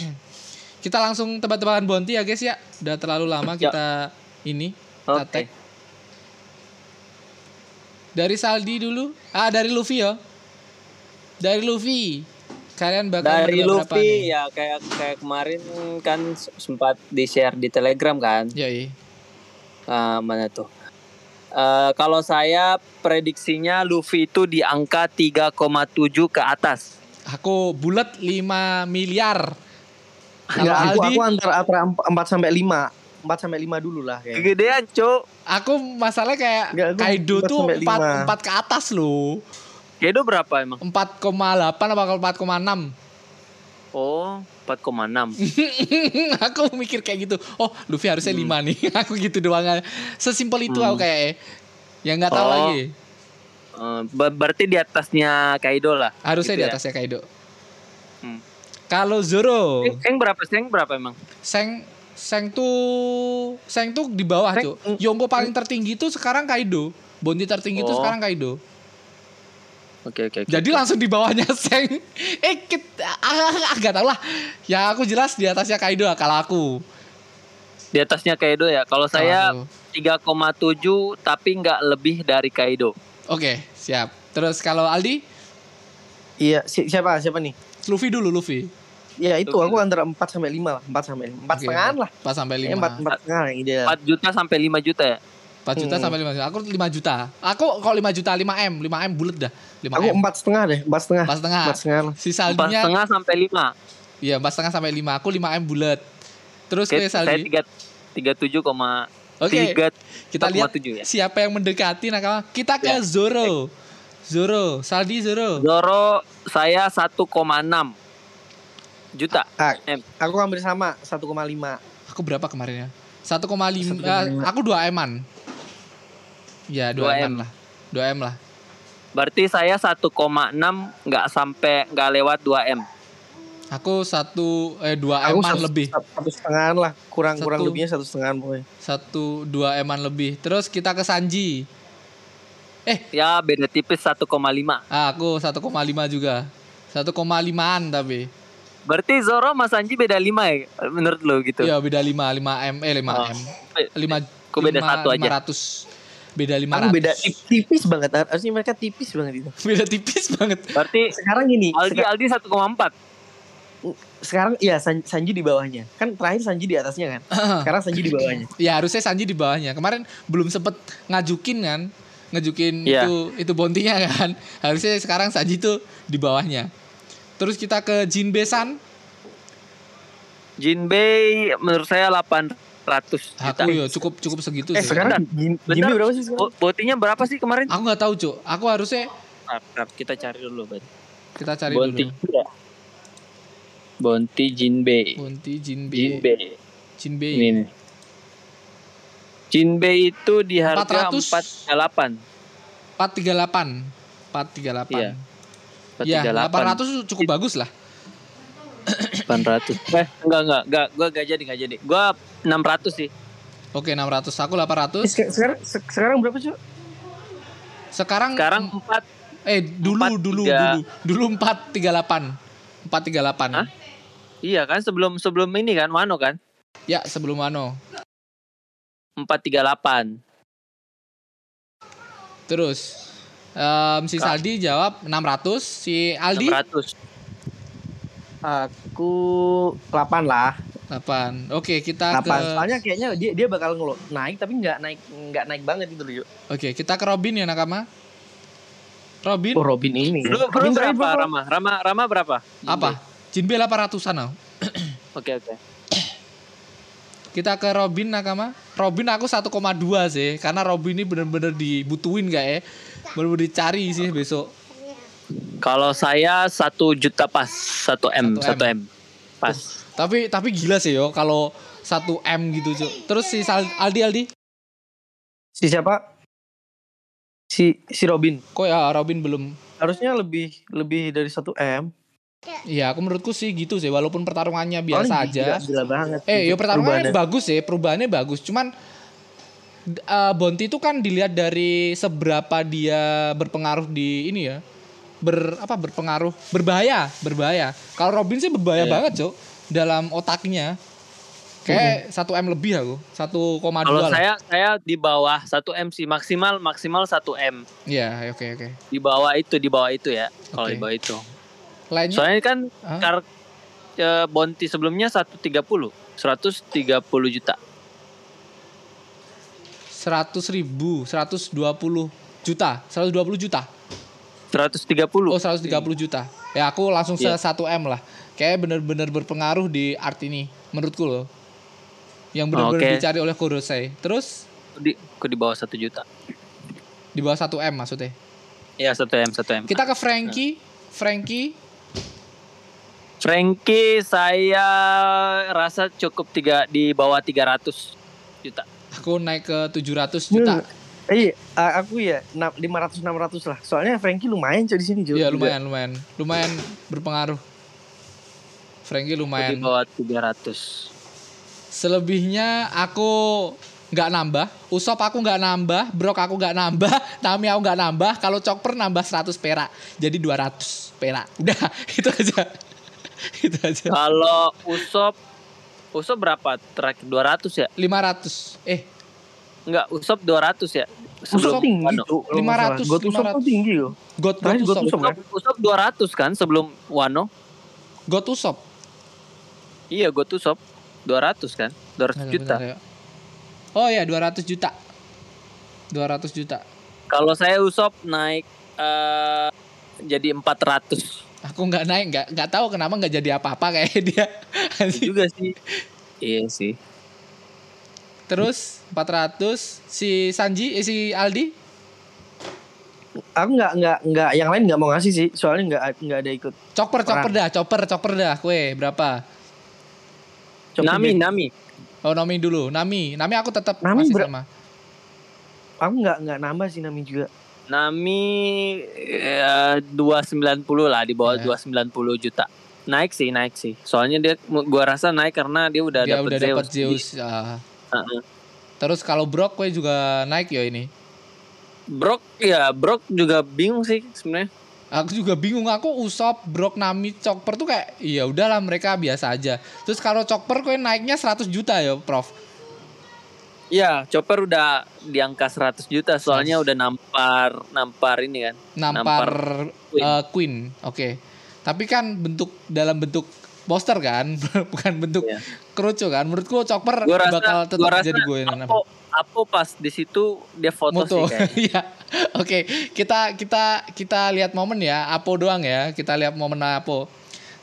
kita langsung tebak-tebakan Bonti ya guys ya. Udah terlalu lama Ya. kita ini Oke. attack. Dari Saldi dulu. Ah dari Luffy ya. Dari Luffy. Kalian bakal dari berapa nih? Luffy ya kayak kayak kemarin kan sempat di share di Telegram kan Ya iya. Ah, mana tuh Eh, kalau saya prediksinya Luffy itu di angka 3,7 ke atas Aku bulat 5 miliar. Kalau Nggak, aku, Aldi, aku antara antara 4 sampai 5. 4 sampai 5 dulu lah kayak. kegedean cuk aku masalah kayak Nggak, aku Kaido empat tuh sampai 4, lima. 4 ke atas loh. Kaido berapa emang 4,8 apa 4,6. oh 4,6 aku mikir kayak gitu. Oh, Luffy harusnya Hmm. 5 nih. aku gitu doang. Sesimpel itu aku kayak yang nggak tahu Oh. lagi. Eh, ber- berarti di atasnya Kaido lah Harusnya gitu di ya. atasnya Kaido. Hmm. Kalau Zoro, Seng, Seng berapa Seng berapa emang Seng Seng tuh Seng tuh di bawah, Seng- Cuk. Yonko paling tertinggi tuh sekarang Kaido. Bonti tertinggi tuh Oh. sekarang Kaido. Oke oke. oke. Jadi langsung di bawahnya Seng. Eh, kita, ah, ah, gak tau lah. Ya aku jelas di atasnya Kaido lah kalau aku. di atasnya Kaido ya. Kalau saya Kalau aku. 3,7 tapi nggak lebih dari Kaido. Oke, siap. Terus kalau Aldi, Iya, si- siapa? Siapa nih? Luffy dulu Luffy. Ya itu Tuh. aku antara 4 sampai 5 lah, 4 sampai 5. 4 Oke, setengah lah. 4 sampai 5. Eh, 4 4 setengah yang ideal. 4 juta sampai 5 juta ya. 4 juta Hmm. sampai 5 juta. Aku 5 juta. Aku kalau 5 juta 5 M, 5 M bulat dah. 5 Aku M. 4 setengah deh, 4 setengah. 4 setengah. 4 setengah. Si 4 saldinya setengah sampai 5. iya 4 setengah sampai 5. Aku 5 M bulat. Terus Oke, ke saya saldi. 3 37, Oke. 3 Kita lihat 4,7 ya. siapa yang mendekati nakama. Kita ke Ya. Zoro. Zoro, Saldi Zoro. Zoro saya 1,6. juta. Ah, M. aku hampir sama 1,5. Aku berapa kemarin ya? 1,5 1,5. eh, aku 2 eman. Ya, 2 2 eman M. lah. 2 M lah. Berarti saya 1,6 nggak sampai nggak lewat 2 m. Aku satu eh 2 Aku eman satu, lebih. Satu setengah lah, kurang kurang Satu. lebihnya satu setengah pokoknya. Satu 2 eman lebih. Terus kita ke Sanji. Ya beda tipis 1,5. Ah, aku 1,5 juga. 1,5an tapi. Berarti Zoro Mas Anji beda 5 ya menurut lo gitu. Iya, beda 5, 5 M eh 5 Oh. M. 5 Kok beda satu aja? 500. Beda 500. Aku beda tip- tipis banget. Harusnya mereka tipis banget itu. beda tipis banget. Berarti Sekarang gini, Aldi seka- Aldi 1,4. sekarang iya San- Sanji di bawahnya. Kan terakhir Sanji di atasnya kan. Sekarang Sanji di bawahnya. Ya harusnya Sanji di bawahnya. Kemarin belum sempet ngajukin kan, ngajukin Iya. itu itu bontinya kan. Harusnya sekarang Sanji tuh di bawahnya. Terus kita ke Jinbe-san. Jinbei menurut saya 800 juta. Aku ya cukup cukup segitu Eh sih. sekarang Bentar. Jinbe berapa sih sekarang? Bo- Botinya berapa sih kemarin? Aku nggak tahu, Cuk. Aku harusnya Bentar, bentar, kita cari dulu, Bet. kita cari Bonti. dulu. ya. Bonti Jinbei. Bonti Jinbe. Jinbei. Jinbe. Ini nih. Jinbei itu di harga 400. 438. 438. 438. Iya. Ya, 438. 800 cukup bagus lah. 800. Eh, enggak enggak, enggak, gua enggak jadi, enggak jadi. Gua 600 sih. Oke, 600. Aku Eh, 800. sek- sekarang se- sekarang berapa sih? Sekarang Sekarang 4 eh dulu empat, dulu tiga. dulu. Dulu 438. 438. Hah? Iya kan sebelum sebelum ini kan Wano kan? Ya, sebelum Wano. 438. Terus em, si. Saldi jawab 600, si Aldi 600. Aku 8 lah. 8. Oke, kita 8. ke Soalnya kayaknya dia dia bakal ngelo naik tapi nggak naik nggak naik banget gitu loh. Yuk. Oke, kita ke Robin ya Nakama. Robin Oh Robin ini. Lu, lu Robin terakhir berapa Rama? Rama Rama berapa? apa? Jinbe 800-an. oh. Oke oke. Kita ke Robin Nakama. Robin aku 1,2 sih, karena Robin ini bener-bener dibutuhin gak ya? Bener-bener dicari sih besok. Kalau saya 1 juta pas 1 M, 1 1 M. Pas. Tapi tapi gila sih yo kalau 1 M gitu, Cuk. Terus si Aldi Aldi, Si siapa? Si si Robin. kok ya Robin belum Harusnya lebih lebih dari 1 M. Iya, aku menurutku sih gitu sih, walaupun pertarungannya biasa Soalnya aja. Gila, gila banget. Eh, yo pertarungannya Perubahannya. bagus sih, perubahannya bagus. Cuman eh, Bonti itu kan dilihat dari seberapa dia berpengaruh di ini ya. Ber apa berpengaruh, berbahaya, berbahaya. Kalau Robin sih berbahaya Iya. banget, Cok. Dalam otaknya. Kayak 1 M lebih aku. 1,2 Kalau lah. saya saya di bawah 1 M sih maksimal maksimal 1 M. Iya, oke oke. Di bawah itu, di bawah itu ya. Kalau Oke. di bawah itu. Lainnya Soalnya kan Hah? kar eh, Bonti sebelumnya 130, 130 juta. 100 ribu, 120 juta, 120 juta. 130. Oh 130 juta. Ya aku langsung se Iya. 1 M lah. Kayak bener-bener berpengaruh di art ini menurutku loh. Yang bener-bener Oke. dicari oleh Kurosei. Terus di ke di bawah 1 juta. di bawah 1 M maksudnya. Iya 1 M 1 M. Kita ke Frankie. Frankie Frankie saya rasa cukup tiga di bawah 300 juta. aku naik ke 700 juta. Eh, iya, aku ya 500 600 lah. Soalnya Frankie lumayan cuy di sini juga. Iya lumayan lumayan. Lumayan berpengaruh. Frankie Di lumayan. bawah 300. Selebihnya aku nggak nambah, Usop aku nggak nambah, Brok aku nggak nambah, Tami aku nggak nambah, kalau Chopper nambah 100 perak, jadi 200 perak. Udah, itu aja. itu aja. Kalau Usop Usop berapa? Terakhir 200 ya? 500. Eh, Enggak, Usop 200 ya. Usop Usop tinggi Wano. tuh. 500, Got Usop 500. tuh tinggi loh. God God God Usop. Usop. Usop, Usop 200 kan sebelum Wano? God Usop. Iya, gue tuh Usop 200 kan? 200 juta. Bentar, ya. Oh ya, 200 juta. 200 juta. Kalau saya Usop naik eh jadi 400 Aku nggak naik, nggak nggak tahu kenapa nggak jadi apa-apa kayak dia. juga sih. Iya sih. Terus 400 si Sanji, eh, si Aldi aku nggak nggak nggak yang lain nggak mau ngasih sih soalnya nggak nggak ada ikut Chopper, chopper Perang. dah, chopper, chopper dah. Kue berapa? Coki Nami, Band. Nami. Oh, Nami dulu. Nami, Nami aku tetap Nami masih sama. aku nggak nggak nambah sih Nami juga Nami ya, 290 lah di bawah Ya. 290 juta. Naik sih, naik sih. Soalnya dia gua rasa naik karena dia udah Dia dapet udah Zeus. dapat Zeus. ah. Terus kalau Brock kue juga naik ya ini. Brock ya, Brock juga bingung sih sebenarnya. Aku juga bingung aku Usop, Brock, Nami, Chopper tuh kayak iya udahlah mereka biasa aja. Terus kalau Chopper kue naiknya 100 juta ya, Prof. Iya, Chopper udah di angka 100 juta soalnya udah nampar nampar ini kan. Nampar Queen. eh, Queen. Oke. Tapi kan bentuk dalam bentuk poster kan, bukan bentuk Iya. kerucu kan. Menurutku Chopper Gua rasa bakal tetap gua rasa jadi gue yang Apo pas di situ dia foto, moto. sih kayaknya. Iya. Oke, kita kita kita lihat momen ya, Apo doang ya. Kita lihat momen Apo.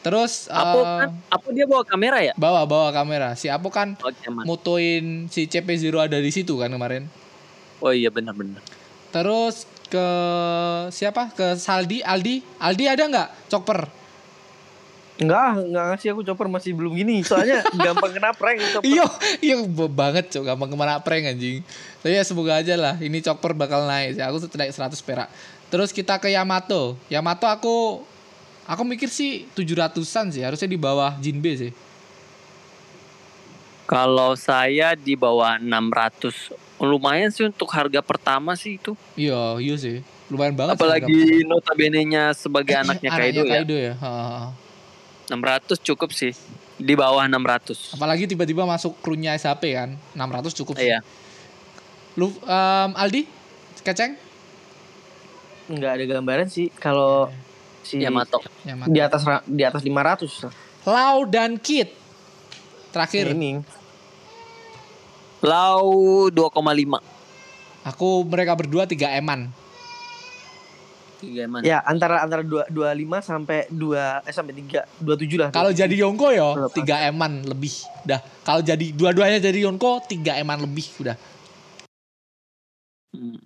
Terus Apo eh, kan, Apo dia bawa kamera ya? bawa bawa kamera. Si Apo kan Oke, man. mutuin si CP0 ada di situ kan kemarin. Oh iya benar-benar. Terus ke siapa? Ke Saldi, Aldi. Aldi ada nggak chopper? Nggak nggak ngasih aku chopper masih belum gini soalnya gampang kena prank chopper Iya, iya banget cok, gampang ke mana prank anjing. Tapi ya semoga aja lah, ini chopper bakal naik. Aku tuh naik 100 perak. Terus kita ke Yamato. Yamato aku aku mikir sih 700-an sih, harusnya di bawah Jinbe sih. Kalau saya di bawah 600 lumayan sih untuk harga pertama sih itu. Iya, iya sih. Lumayan banget sih Apalagi notabene-nya sebagai harga- anaknya anaknya Kaido ya. Kaido ya. ha, ha, ha. 600 cukup sih. Di bawah 600. Apalagi tiba-tiba masuk krunya SHP kan. 600 cukup sih. Iya. Lu em, Aldi? Keceng? nggak ada gambaran sih kalau si Yamato. Yamato. di atas di atas 500 Lau dan Kit. Terakhir. ini Lau 2,5. Aku mereka berdua tiga eman. Man. ya antara antara dua dua lima sampai dua eh sampai tiga dua tujuh lah Kalau jadi Yonko yo Berapa? tiga eman lebih. Dah. Kalau jadi dua-duanya jadi Yonko tiga eman lebih udah. Hmm.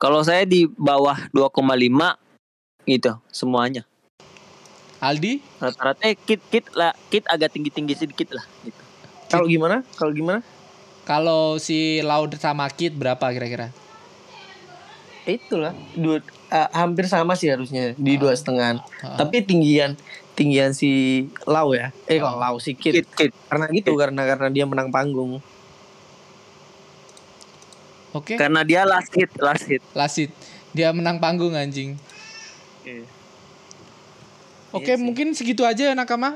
Kalau saya di bawah 2,5 gitu semuanya. Aldi Rata-rata eh, kit kit lah, kit agak tinggi-tinggi sedikit lah gitu. kalau gimana kalau gimana kalau si Lau sama Kit berapa kira-kira? Itulah dua eh, hampir sama sih harusnya di dua setengah Ah. tapi tinggian tinggian si Lau ya eh kalau Ah. Lau si Kid Kit kit. karena gitu karena karena dia menang panggung Oke. Karena dia last hit, last hit. Lasit. Dia menang panggung anjing. Oke, Iya sih. mungkin segitu aja ya nakama.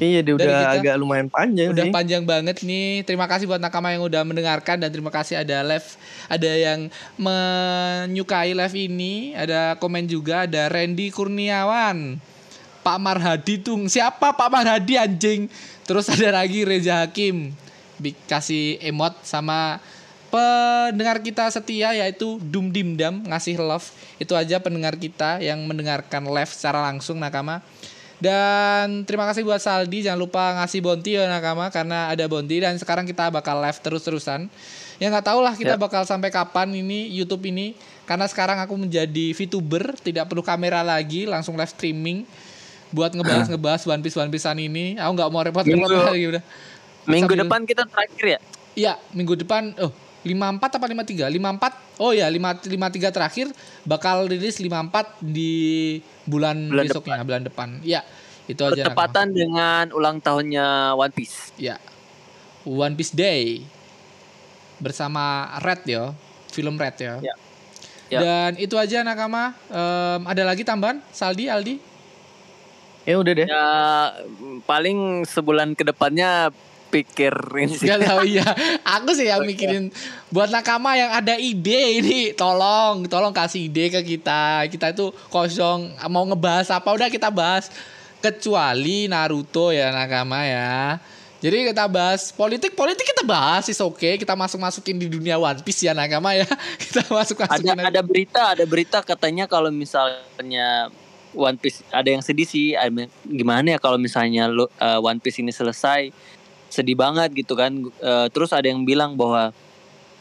Iya dia udah kita. agak lumayan panjang Udah sih panjang banget nih. Terima kasih buat nakama yang udah mendengarkan dan terima kasih ada live ada yang menyukai live ini, ada komen juga ada Randy Kurniawan. Pak Marhadi tuh siapa Pak Marhadi anjing? Terus ada lagi Reza Hakim. Kasih emot sama pendengar kita setia yaitu Dum Dimdam ngasih love. Itu aja pendengar kita yang mendengarkan live secara langsung nakama. Dan terima kasih buat Saldi jangan lupa ngasih bonti ya nakama karena ada bonti dan sekarang kita bakal live terus-terusan. Ya nggak tahu lah kita Ya. bakal sampai kapan ini YouTube ini karena sekarang aku menjadi VTuber, tidak perlu kamera lagi, langsung live streaming buat ngebahas-ngebahas One Piece One Piecean ini. Aku nggak mau repot-repot lagi udah. Minggu Sambil- depan kita terakhir ya. Iya, minggu depan oh 54 apa 53? 54. Oh ya, 5 53 terakhir bakal rilis 54 di bulan, Bulan besoknya, bulan depan. Iya, itu aja. Bertepatan dengan ulang tahunnya One Piece. Iya. One Piece Day bersama Red ya, film Red ya. Ya. Ya. Dan itu aja nakama. Em, ada lagi tambahan? Saldi, Aldi? ya udah deh Ya paling sebulan ke depannya pikirin sih. Gak tahu iya. Aku sih yang mikirin buat nakama yang ada ide ini tolong tolong kasih ide ke kita. Kita itu kosong mau ngebahas apa udah kita bahas kecuali Naruto ya nakama ya. Jadi kita bahas politik politik kita bahas is oke kita masuk masukin di dunia One Piece ya nakama ya kita masuk masukin Ada ada berita, ada berita katanya kalau misalnya One Piece ada yang sedih sih. I mean, Gimana ya kalau misalnya uh, One Piece ini selesai sedih banget gitu kan. Uh, terus ada yang bilang bahwa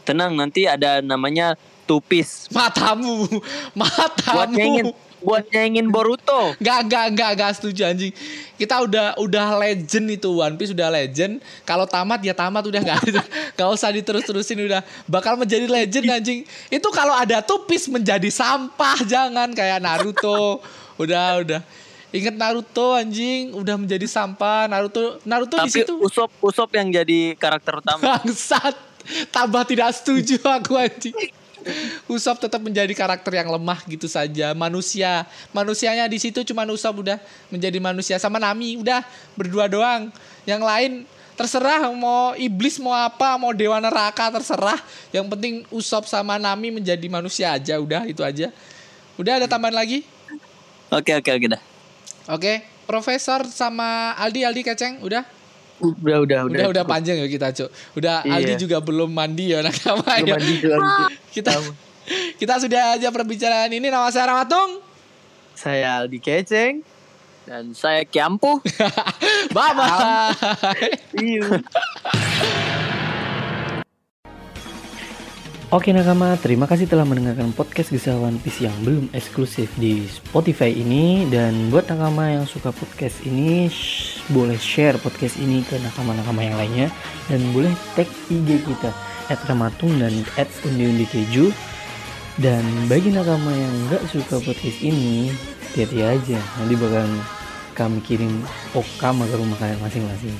tenang nanti ada namanya Piece. Matamu, matamu. Buat nyaingin, buat nyaingin Boruto. Gak, gak, gak, gak setuju anjing. Kita udah udah legend itu One Piece udah legend. Kalau tamat ya tamat udah gak ada. Gak usah diterus-terusin udah bakal menjadi legend anjing. Itu kalau ada Piece menjadi sampah jangan kayak Naruto. Udah, udah. Ingat Naruto anjing udah menjadi sampah. Naruto Naruto di Tapi situ Usop Usop yang jadi karakter utama. bangsat. Tambah tidak setuju aku anjing. Usop tetap menjadi karakter yang lemah gitu saja. Manusia, manusianya di situ cuma Usop udah menjadi manusia sama Nami udah berdua doang. Yang lain terserah mau iblis mau apa mau dewa neraka terserah. Yang penting Usop sama Nami menjadi manusia aja udah itu aja. Udah ada tambahan lagi? Oke oke oke dah. Oke, Profesor sama Aldi Aldi Keceng udah? Udah, udah, Udah udah panjang ya kita, Cuk. Udah Iya. Aldi juga belum mandi ya nakama Belum ya. mandi juga. Kita kita sudah aja perbicaraan ini nama saya Ramatung. Saya Aldi Keceng. Dan saya Kiampu. Bye bye. Iya. Oke nakama, terima kasih telah mendengarkan podcast Kisah One Piece yang belum eksklusif di Spotify ini. Dan buat nakama yang suka podcast ini, sh- boleh share podcast ini ke nakama-nakama yang lainnya. Dan boleh tag IG kita, at Ramatung dan at undi-undi keju Dan bagi nakama yang nggak suka podcast ini, hati-hati aja. Nanti bakalan kami kirim okama ke rumah kalian masing-masing